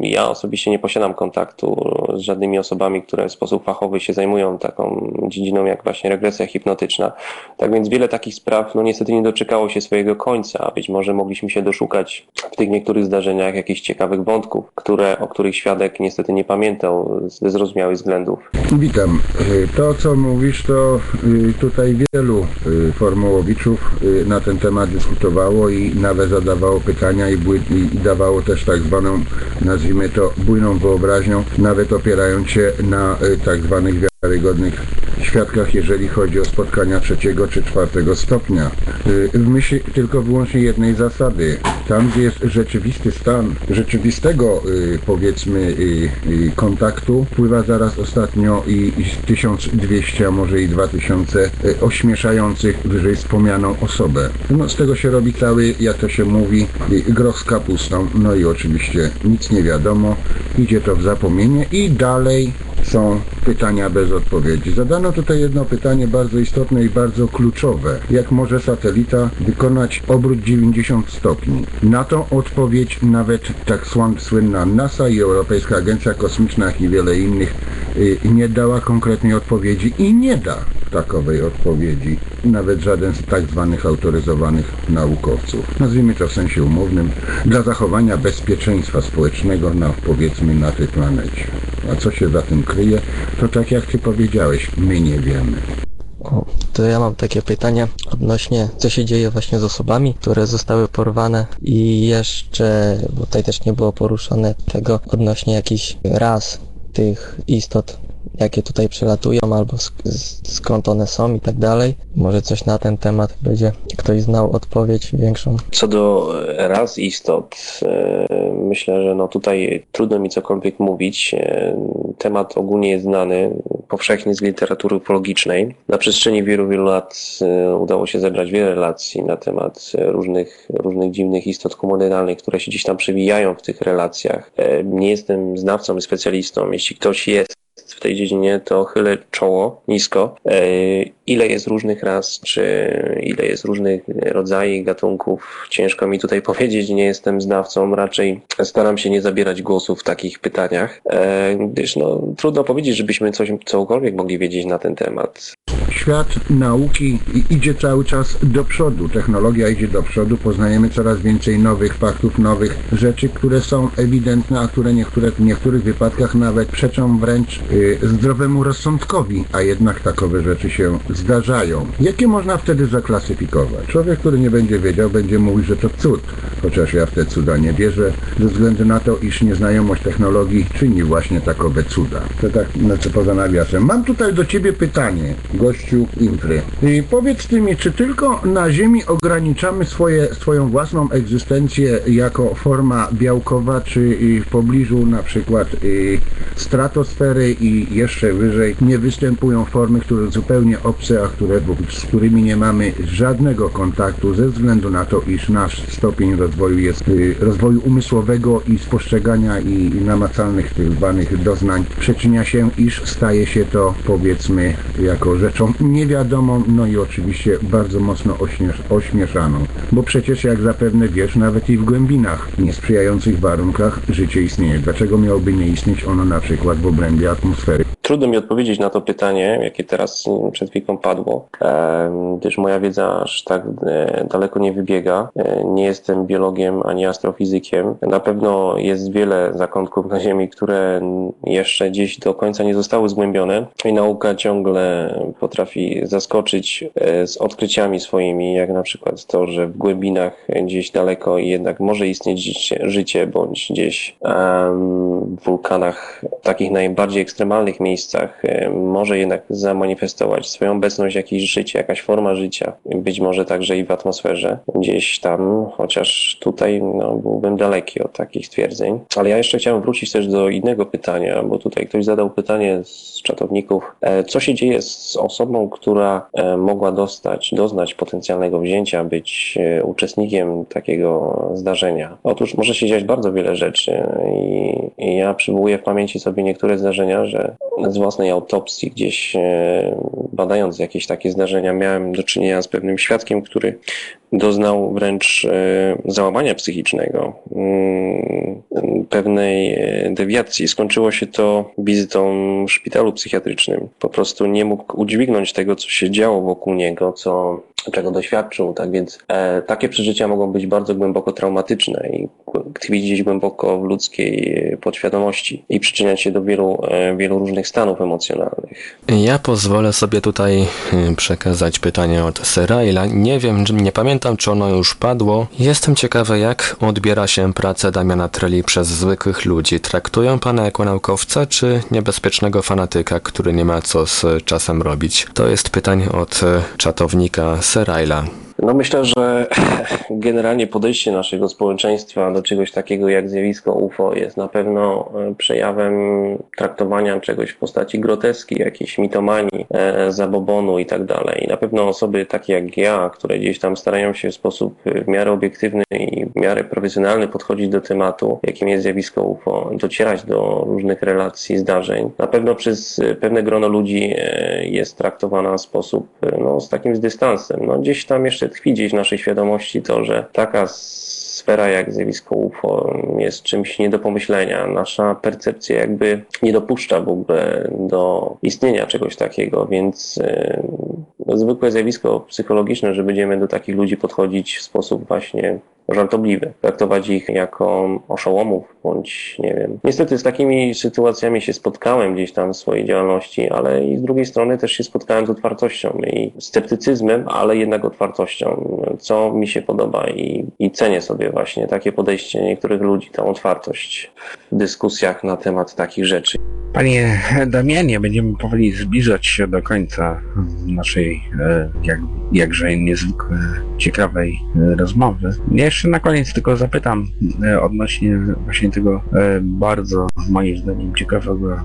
ja osobiście nie posiadam kontaktu z żadnymi osobami, które w sposób fachowy się zajmują taką dziedziną jak właśnie regresja hipnotyczna. Tak więc wiele takich spraw no niestety nie doczekało się swojego końca, być może mogliśmy się doszukać w tych niektórych zdarzeniach jakichś ciekawych wątków, które, o których świadek niestety nie pamiętał ze zrozumiałych względów. Witam. Y, To, co mówisz, to y, tutaj wielu y, formułowiczów na ten temat dyskutowało i nawet zadawało pytania i, bły- i dawało też tak zwaną, nazwijmy to, bujną wyobraźnią, nawet opierając się na tak zwanych wiarygodnych świadkach, jeżeli chodzi o spotkania trzeciego czy czwartego stopnia. Y, W myśl tylko wyłącznie jednej zasady. Tam, gdzie jest rzeczywisty stan rzeczywistego, y, powiedzmy, y, kontaktu, wpływa zaraz ostatnio i, i z 1200, a może i 2000 y, ośmieszających wyżej wspomnianą osobę. No, z tego się robi cały, jak to się mówi, groch z kapustą. No i oczywiście nic nie wiadomo, idzie to w zapomnienie i dalej są pytania bez odpowiedzi. Zadano tutaj jedno pytanie bardzo istotne i bardzo kluczowe. Jak może satelita wykonać obrót 90 stopni? Na tą odpowiedź nawet tak słyn- słynna NASA i Europejska Agencja Kosmiczna, i wiele innych y, nie dała konkretnej odpowiedzi i nie da takowej odpowiedzi. Nawet żaden z tak zwanych autoryzowanych naukowców. Nazwijmy to w sensie umownym, dla zachowania bezpieczeństwa społecznego na, powiedzmy, na tej planecie. A co się za tym kryje, to tak jak Ty powiedziałeś, my nie wiemy. O, to ja mam takie pytanie odnośnie, co się dzieje właśnie z osobami, które zostały porwane i jeszcze, bo tutaj też nie było poruszone tego odnośnie jakichś ras tych istot, jakie tutaj przelatują, albo sk- skąd one są i tak dalej. Może coś na ten temat będzie ktoś znał odpowiedź większą. Co do e, raz istot, e, myślę, że no tutaj trudno mi cokolwiek mówić. E, Temat ogólnie jest znany, powszechnie z literatury ufologicznej. Na przestrzeni wielu, wielu lat udało się zebrać wiele relacji na temat różnych, różnych dziwnych istot humanoidalnych, które się gdzieś tam przewijają w tych relacjach. Nie jestem znawcą i specjalistą. Jeśli ktoś jest tej dziedzinie, to chylę czoło nisko. Ile jest różnych ras, czy ile jest różnych rodzajów, gatunków, ciężko mi tutaj (laughs) powiedzieć, nie jestem znawcą, raczej staram się nie zabierać głosu w takich pytaniach, e, gdyż no, trudno powiedzieć, żebyśmy coś, cokolwiek mogli wiedzieć na ten temat. Świat nauki idzie cały czas do przodu, technologia idzie do przodu, poznajemy coraz więcej nowych faktów, nowych rzeczy, które są ewidentne, a które niektóre, w niektórych wypadkach nawet przeczą wręcz y, zdrowemu rozsądkowi, a jednak takowe rzeczy się zdarzają. Jakie można wtedy zaklasyfikować? Człowiek, który nie będzie wiedział, będzie mówił, że to cud, chociaż ja w te cuda nie wierzę, ze względu na to, iż nieznajomość technologii czyni właśnie takowe cuda. To tak, znaczy poza nawiasem. Mam tutaj do Ciebie pytanie, gościu Infry. I powiedz Ty mi, czy tylko na Ziemi ograniczamy swoje, swoją własną egzystencję jako forma białkowa, czy w pobliżu na przykład y, stratosfery i, i jeszcze wyżej nie występują formy, które zupełnie obce, a które, z którymi nie mamy żadnego kontaktu ze względu na to, iż nasz stopień rozwoju jest y, rozwoju umysłowego i spostrzegania i namacalnych tych zwanych doznań przyczynia się, iż staje się to powiedzmy jako rzeczą niewiadomą, no i oczywiście bardzo mocno ośmiesz, ośmieszaną. Bo przecież jak zapewne wiesz, nawet i w głębinach niesprzyjających warunkach życie istnieje. Dlaczego miałoby nie istnieć ono na przykład w obrębie atmosfery? Trudno mi odpowiedzieć na to pytanie, jakie teraz przed chwilą padło, gdyż moja wiedza aż tak e, daleko nie wybiega. E, Nie jestem biologiem ani astrofizykiem. Na pewno jest wiele zakątków na Ziemi, które jeszcze gdzieś do końca nie zostały zgłębione i nauka ciągle potrafi zaskoczyć e, z odkryciami swoimi, jak na przykład to, że w głębinach gdzieś daleko jednak może istnieć życie, bądź gdzieś w wulkanach, takich najbardziej ekstremalnych miejscach, e, może jednak zamanifestować swoją obecność jakieś życie, jakaś forma życia, być może także i w atmosferze, gdzieś tam, chociaż tutaj no, byłbym daleki od takich stwierdzeń. Ale ja jeszcze chciałem wrócić też do innego pytania, bo tutaj ktoś zadał pytanie z czatowników, e, co się dzieje z osobą, która e, mogła dostać, doznać potencjalnego wzięcia, być e, uczestnikiem takiego zdarzenia. Otóż może się dziać bardzo wiele rzeczy i, i ja przywołuję w pamięci sobie niektóre zdarzenia, że z własnej autopsji gdzieś e, badając jakieś takie zdarzenia miałem do czynienia z pewnym świadkiem, który doznał wręcz e, załamania psychicznego, mm, pewnej e, dewiacji. Skończyło się to wizytą w szpitalu psychiatrycznym. Po prostu nie mógł udźwignąć tego, co się działo wokół niego, co, czego doświadczył. Tak więc e, takie przeżycia mogą być bardzo głęboko traumatyczne i tkwić gdzieś głęboko w ludzkiej podświadomości i przyczyniać się do wielu, e, wielu różnych stanów emocjonalnych. Ja pozwolę sobie tutaj przekazać pytanie od Seraila. Nie wiem, czy- nie pamiętam, czy ono już padło. Jestem ciekawy, jak odbiera się pracę Damiana Treli przez zwykłych ludzi. Traktują pana jako naukowca, czy niebezpiecznego fanatyka, który nie ma co z czasem robić? To jest pytanie od czatownika Seraila. No myślę, że (laughs) generalnie podejście naszego społeczeństwa do czegoś takiego jak zjawisko UFO jest na pewno e, przejawem traktowania czegoś w postaci groteski, jakiejś mitomanii, e, zabobonu i tak dalej. I na pewno osoby takie jak ja, które gdzieś tam starają się w sposób e, w miarę obiektywny i w miarę profesjonalny podchodzić do tematu, jakim jest zjawisko UFO, docierać do różnych relacji, zdarzeń, na pewno przez pewne grono ludzi jest traktowana w sposób no, z takim z dystansem. No, gdzieś tam jeszcze tkwi gdzieś w naszej świadomości to, że taka sfera jak zjawisko UFO jest czymś nie do pomyślenia. Nasza percepcja jakby nie dopuszcza w ogóle do istnienia czegoś takiego, więc e, no, zwykłe zjawisko psychologiczne, że będziemy do takich ludzi podchodzić w sposób właśnie żartobliwy, traktować ich jako oszołomów, bądź nie wiem. Niestety z takimi sytuacjami się spotkałem gdzieś tam w swojej działalności, ale i z drugiej strony też się spotkałem z otwartością i sceptycyzmem, ale jednak otwartością, co mi się podoba i, i cenię sobie właśnie takie podejście niektórych ludzi, tą otwartość w dyskusjach na temat takich rzeczy. Panie Damianie, będziemy powoli zbliżać się do końca naszej e, jak, jakże niezwykle ciekawej e, rozmowy. Ja jeszcze na koniec tylko zapytam e, odnośnie właśnie tego e, bardzo moim zdaniem ciekawego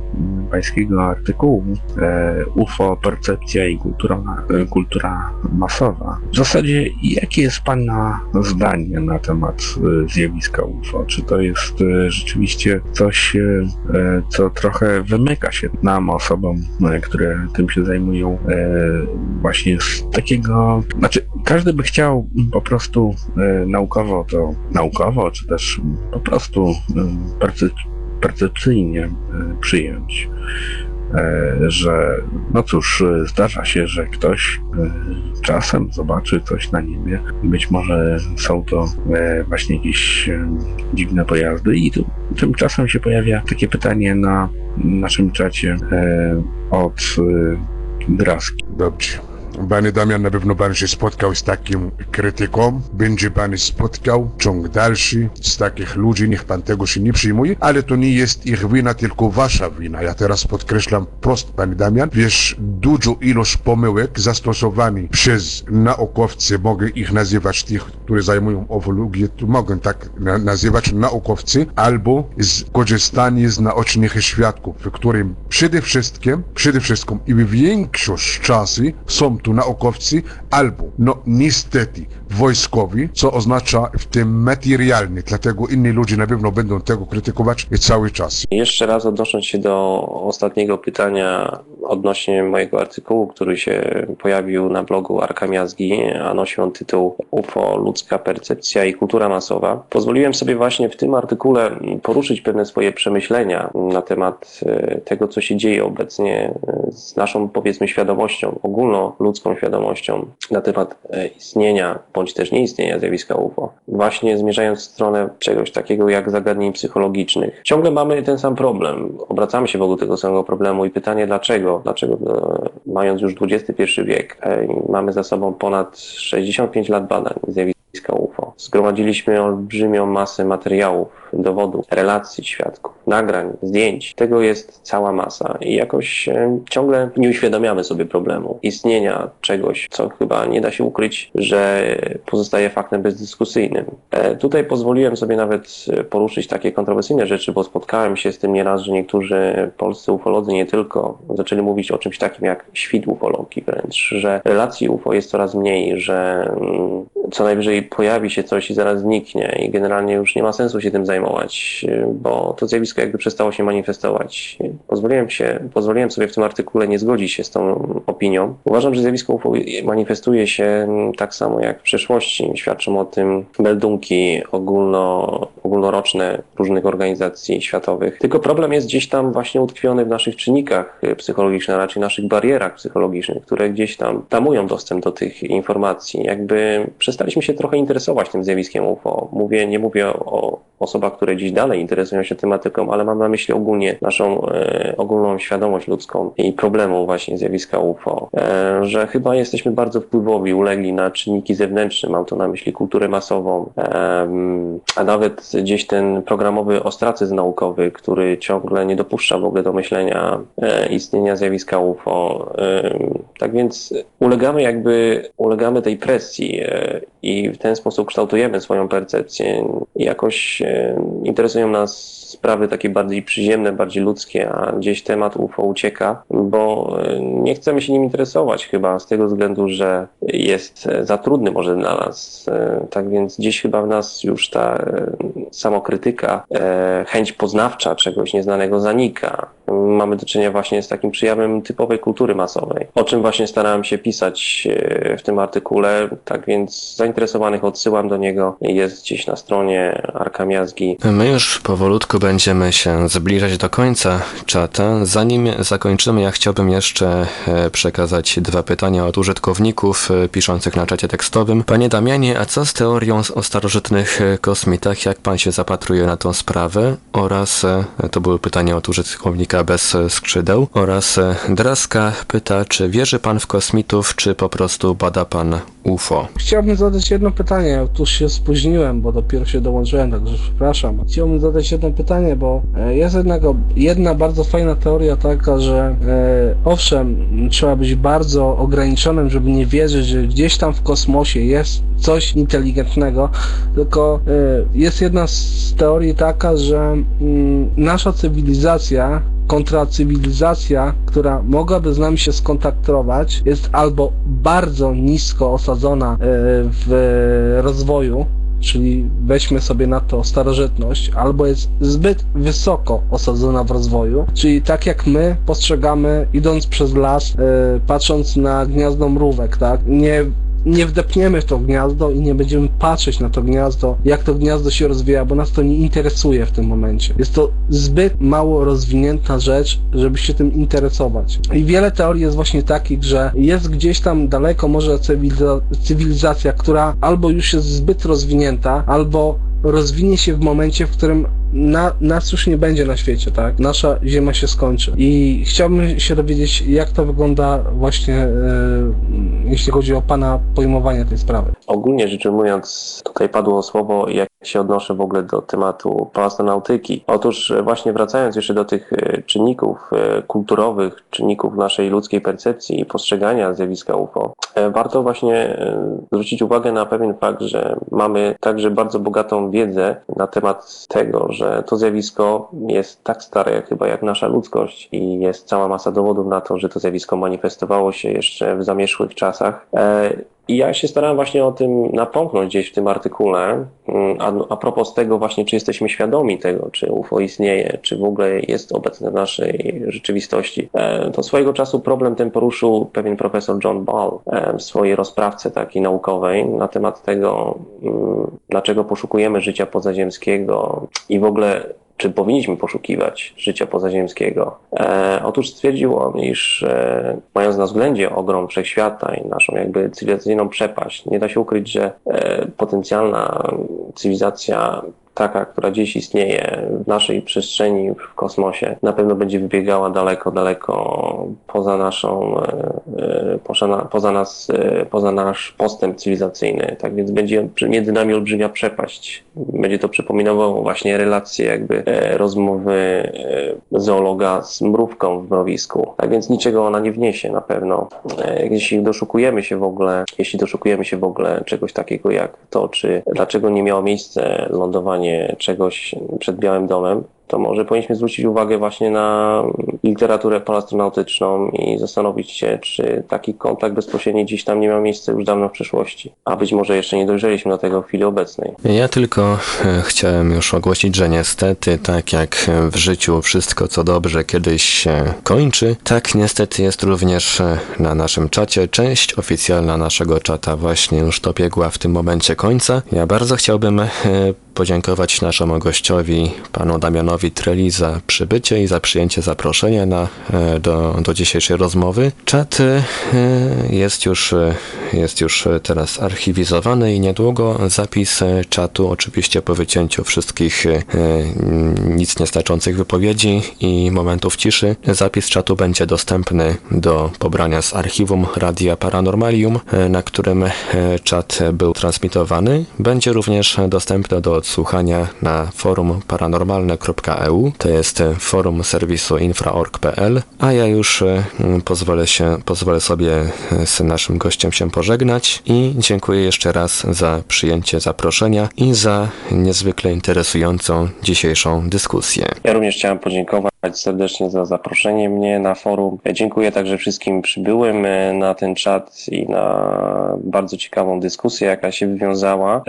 pańskiego artykułu e, UFO, percepcja i kultura, kultura masowa. W zasadzie jakie jest Pana zdanie na temat zjawiska UFO? Czy to jest rzeczywiście coś, co trochę wymyka się nam, osobom, które tym się zajmują, właśnie z takiego, znaczy każdy by chciał po prostu e, to, naukowo, czy też po prostu perce- percepcyjnie e, przyjąć, e, że no cóż, e, zdarza się, że ktoś czasem zobaczy coś na niebie. Być może są to e, właśnie jakieś dziwne pojazdy i tu, tymczasem się pojawia takie pytanie na naszym czacie e, od Draski. Dobrze. Panie Damian, na pewno pan się spotkał z takim krytyką. Będzie pan spotkał ciąg dalszy z takich ludzi, niech pan tego się nie przyjmuje, ale to nie jest ich wina, tylko wasza wina. Ja teraz podkreślam prost, panie Damian. Wiesz, dużo ilość pomyłek zastosowanych przez naukowcy, mogę ich nazywać tych którzy zajmują ufologię, to mogą tak na, nazywać naukowcy, albo z korzystanie z naocznych świadków, w którym przede wszystkim, przede wszystkim i większość czasy są tu naukowcy albo, no niestety, wojskowi, co oznacza w tym materialny, dlatego inni ludzie na pewno będą tego krytykować cały czas. Jeszcze raz odnosząc się do ostatniego pytania odnośnie mojego artykułu, który się pojawił na blogu Arka Miazgi, a nosił on tytuł UFO, ludzka percepcja i kultura masowa. Pozwoliłem sobie właśnie w tym artykule poruszyć pewne swoje przemyślenia na temat e, tego, co się dzieje obecnie e, z naszą, powiedzmy, świadomością, ogólnoludzką świadomością na temat e, istnienia bądź też nieistnienia zjawiska UFO. Właśnie zmierzając w stronę czegoś takiego jak zagadnień psychologicznych. Ciągle mamy ten sam problem. Obracamy się wokół tego samego problemu i pytanie dlaczego? Dlaczego e, mając już XXI wiek, e, mamy za sobą ponad 65 lat badań zjawiska UFO. Zgromadziliśmy olbrzymią masę materiałów, dowodów, relacji świadków, nagrań, zdjęć. Tego jest cała masa i jakoś e, ciągle nie uświadamiamy sobie problemu istnienia czegoś, co chyba nie da się ukryć, że pozostaje faktem bezdyskusyjnym. E, Tutaj pozwoliłem sobie nawet e, poruszyć takie kontrowersyjne rzeczy, bo spotkałem się z tym nieraz, że niektórzy polscy ufolodzy nie tylko zaczęli mówić o czymś takim jak świt ufologii wręcz, że relacji UFO jest coraz mniej, że mm, co najwyżej pojawi się coś i zaraz zniknie i generalnie już nie ma sensu się tym zajmować, bo to zjawisko jakby przestało się manifestować. Pozwoliłem, się, pozwoliłem sobie w tym artykule nie zgodzić się z tą opinią. Uważam, że zjawisko UFO manifestuje się tak samo jak w przeszłości. Świadczą o tym meldunki ogólno, ogólnoroczne różnych organizacji światowych. Tylko problem jest gdzieś tam właśnie utkwiony w naszych czynnikach psychologicznych, a raczej naszych barierach psychologicznych, które gdzieś tam tamują dostęp do tych informacji. Jakby przestaliśmy się trochę interesować tym zjawiskiem UFO. Mówię, nie mówię o osobach, które gdzieś dalej interesują się tematyką, ale mam na myśli ogólnie naszą e, ogólną świadomość ludzką i problemu właśnie zjawiska UFO, e, że chyba jesteśmy bardzo wpływowi, ulegli na czynniki zewnętrzne, mam tu na myśli kulturę masową, e, a nawet gdzieś ten programowy ostracyzm naukowy, który ciągle nie dopuszcza w ogóle do myślenia e, istnienia zjawiska UFO. E, tak więc ulegamy jakby, ulegamy tej presji e, i w ten sposób kształtujemy swoją percepcję. I jakoś e, interesują nas sprawy takie bardziej przyziemne, bardziej ludzkie, a gdzieś temat UFO ucieka, bo e, nie chcemy się nim interesować chyba z tego względu, że jest e, za trudny może dla nas. Tak więc gdzieś chyba w nas już ta samokrytyka, chęć poznawcza czegoś nieznanego zanika. Mamy do czynienia właśnie z takim przejawem typowej kultury masowej, o czym właśnie starałem się pisać e, w tym artykule, tak więc zainteresowanych odsyłam do niego, jest gdzieś na stronie Arka Miazgi. My już powolutku będziemy się zbliżać do końca czata. Zanim zakończymy, ja chciałbym jeszcze e, przekazać dwa pytania od użytkowników e, piszących na czacie tekstowym. Panie Damianie, a co z teorią o starożytnych kosmitach? Jak pan się zapatruje na tą sprawę? Oraz, to były pytania od użytkownika bez e, skrzydeł. Oraz e, Draska pyta, czy wierzy pan w kosmitów, czy po prostu bada pan UFO? Chciałbym zadać jedno pytanie. Otóż się spóźniłem, bo dopiero się dołączyłem, także przepraszam. Chciałbym zadać jedno pytanie, bo e, jest jednak jedna bardzo fajna teoria taka, że owszem, trzeba być bardzo ograniczonym, żeby nie wierzyć, że gdzieś tam w kosmosie jest coś inteligentnego, tylko jest jedna z teorii taka, że mm, nasza cywilizacja kontra cywilizacja, która mogłaby z nami się skontaktować, jest albo bardzo nisko osadzona e, w rozwoju, czyli weźmy sobie na to starożytność, albo jest zbyt wysoko osadzona w rozwoju, czyli tak jak my postrzegamy idąc przez las, e, patrząc na gniazdo mrówek, tak? Nie nie wdepniemy w to gniazdo i nie będziemy patrzeć na to gniazdo, jak to gniazdo się rozwija, bo nas to nie interesuje w tym momencie. Jest to zbyt mało rozwinięta rzecz, żeby się tym interesować. I wiele teorii jest właśnie takich, że jest gdzieś tam daleko może cywiliza- cywilizacja, która albo już jest zbyt rozwinięta, albo rozwinie się w momencie, w którym na, nas już nie będzie na świecie, tak? Nasza Ziemia się skończy. I chciałbym się dowiedzieć, jak to wygląda właśnie, e, jeśli chodzi o Pana pojmowanie tej sprawy. Ogólnie rzecz ujmując, tutaj padło słowo jak się odnoszę w ogóle do tematu astronautyki. Otóż e, właśnie wracając jeszcze do tych e, czynników e, kulturowych, czynników naszej ludzkiej percepcji i postrzegania zjawiska UFO, warto właśnie zwrócić uwagę na pewien fakt, że mamy także bardzo bogatą wiedzę na temat tego, że to zjawisko jest tak stare chyba jak nasza ludzkość i jest cała masa dowodów na to, że to zjawisko manifestowało się jeszcze w zamieszłych czasach. I ja się starałem właśnie o tym napomknąć gdzieś w tym artykule, mm, a, a propos tego właśnie, czy jesteśmy świadomi tego, czy UFO istnieje, czy w ogóle jest obecne w naszej rzeczywistości. E, to swojego czasu problem ten poruszył pewien profesor John Ball e, w swojej rozprawce takiej naukowej na temat tego, mm, dlaczego poszukujemy życia pozaziemskiego i w ogóle czy powinniśmy poszukiwać życia pozaziemskiego. E, otóż stwierdził on, iż e, mając na względzie ogrom wszechświata i naszą jakby cywilizacyjną przepaść, nie da się ukryć, że e, potencjalna cywilizacja taka, która dziś istnieje w naszej przestrzeni, w kosmosie, na pewno będzie wybiegała daleko, daleko poza naszą, e, e, poza, nas, e, poza nasz postęp cywilizacyjny. Tak więc będzie między nami olbrzymia przepaść. Będzie to przypominało właśnie relacje jakby rozmowy zoologa z mrówką w mrowisku. Tak więc niczego ona nie wniesie na pewno. Jeśli doszukujemy się w ogóle, jeśli doszukujemy się w ogóle czegoś takiego jak to, czy dlaczego nie miało miejsce lądowanie czegoś przed Białym Domem, to może powinniśmy zwrócić uwagę właśnie na literaturę polastronautyczną i zastanowić się, czy taki kontakt bezpośredni dziś tam nie ma miejsca już dawno w przeszłości. A być może jeszcze nie dojrzeliśmy do tego w chwili obecnej. Ja tylko e, chciałem już ogłosić, że niestety, tak jak w życiu wszystko co dobrze kiedyś się kończy, tak niestety jest również e, na naszym czacie. Część oficjalna naszego czata właśnie już dobiegła w tym momencie końca. Ja bardzo chciałbym e, podziękować naszemu gościowi, panu Damianowi Treli za przybycie i za przyjęcie zaproszenia na, e, do, do dzisiejszej rozmowy. Czat e, jest już, e, jest już teraz archiwizowany i niedługo zapis czatu, oczywiście po wycięciu wszystkich nic niestaczących wypowiedzi i momentów ciszy, zapis czatu będzie dostępny do pobrania z archiwum Radia Paranormalium, na którym czat był transmitowany. Będzie również dostępny do słuchania na forum paranormalne.eu, to jest forum serwisu infra.org.pl, a ja już e, pozwolę, się, pozwolę sobie e, z naszym gościem się pożegnać i dziękuję jeszcze raz za przyjęcie zaproszenia i za niezwykle interesującą dzisiejszą dyskusję. Ja również chciałem podziękować serdecznie za zaproszenie mnie na forum. Dziękuję także wszystkim przybyłym e, na ten czat i na bardzo ciekawą dyskusję, jaka się wywiązała.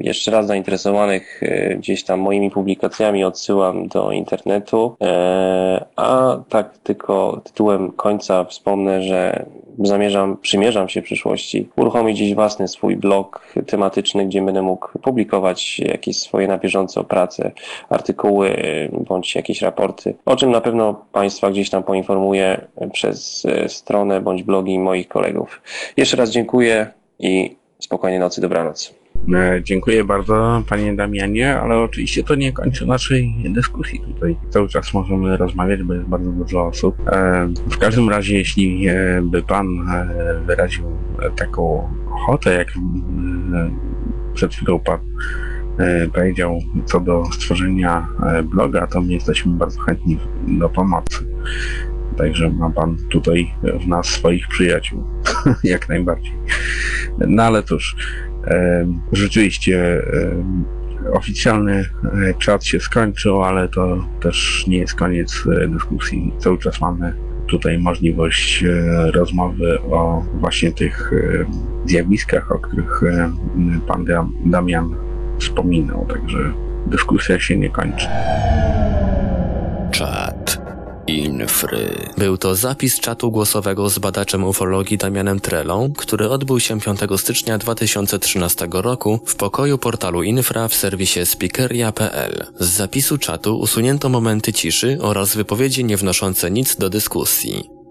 jeszcze raz zainteresowanych e, gdzieś tam moimi publikacjami odsyłam do internetu. E, a tak tylko tytułem końca wspomnę, że zamierzam, przymierzam się w przyszłości uruchomić gdzieś własny swój blog tematyczny, gdzie będę mógł publikować jakieś swoje na bieżąco prace, artykuły bądź jakieś raporty, o czym na pewno Państwa gdzieś tam poinformuję przez e, stronę bądź blogi moich kolegów. Jeszcze raz dziękuję i spokojnej nocy, dobranoc. E, dziękuję bardzo Panie Damianie, ale oczywiście to nie kończy naszej dyskusji tutaj. Cały czas możemy rozmawiać, bo jest bardzo dużo osób. E, w każdym razie, jeśli e, by Pan wyraził taką ochotę, jak przed chwilą Pan powiedział co do stworzenia bloga, to my jesteśmy bardzo chętni do pomocy. Także ma Pan tutaj w nas swoich przyjaciół, (laughs) jak najbardziej. No ale cóż, Rzeczywiście oficjalny e, czat się skończył, ale to też nie jest koniec e, dyskusji. Cały czas mamy tutaj możliwość e, rozmowy o właśnie tych zjawiskach, o których pan Damian wspominał, także dyskusja się nie kończy. Czat. Infry. Był to zapis czatu głosowego z badaczem ufologii Damianem Trelą, który odbył się 5 stycznia 2013 roku w pokoju portalu Infra w serwisie speakeria.pl. Z zapisu czatu usunięto momenty ciszy oraz wypowiedzi nie wnoszące nic do dyskusji.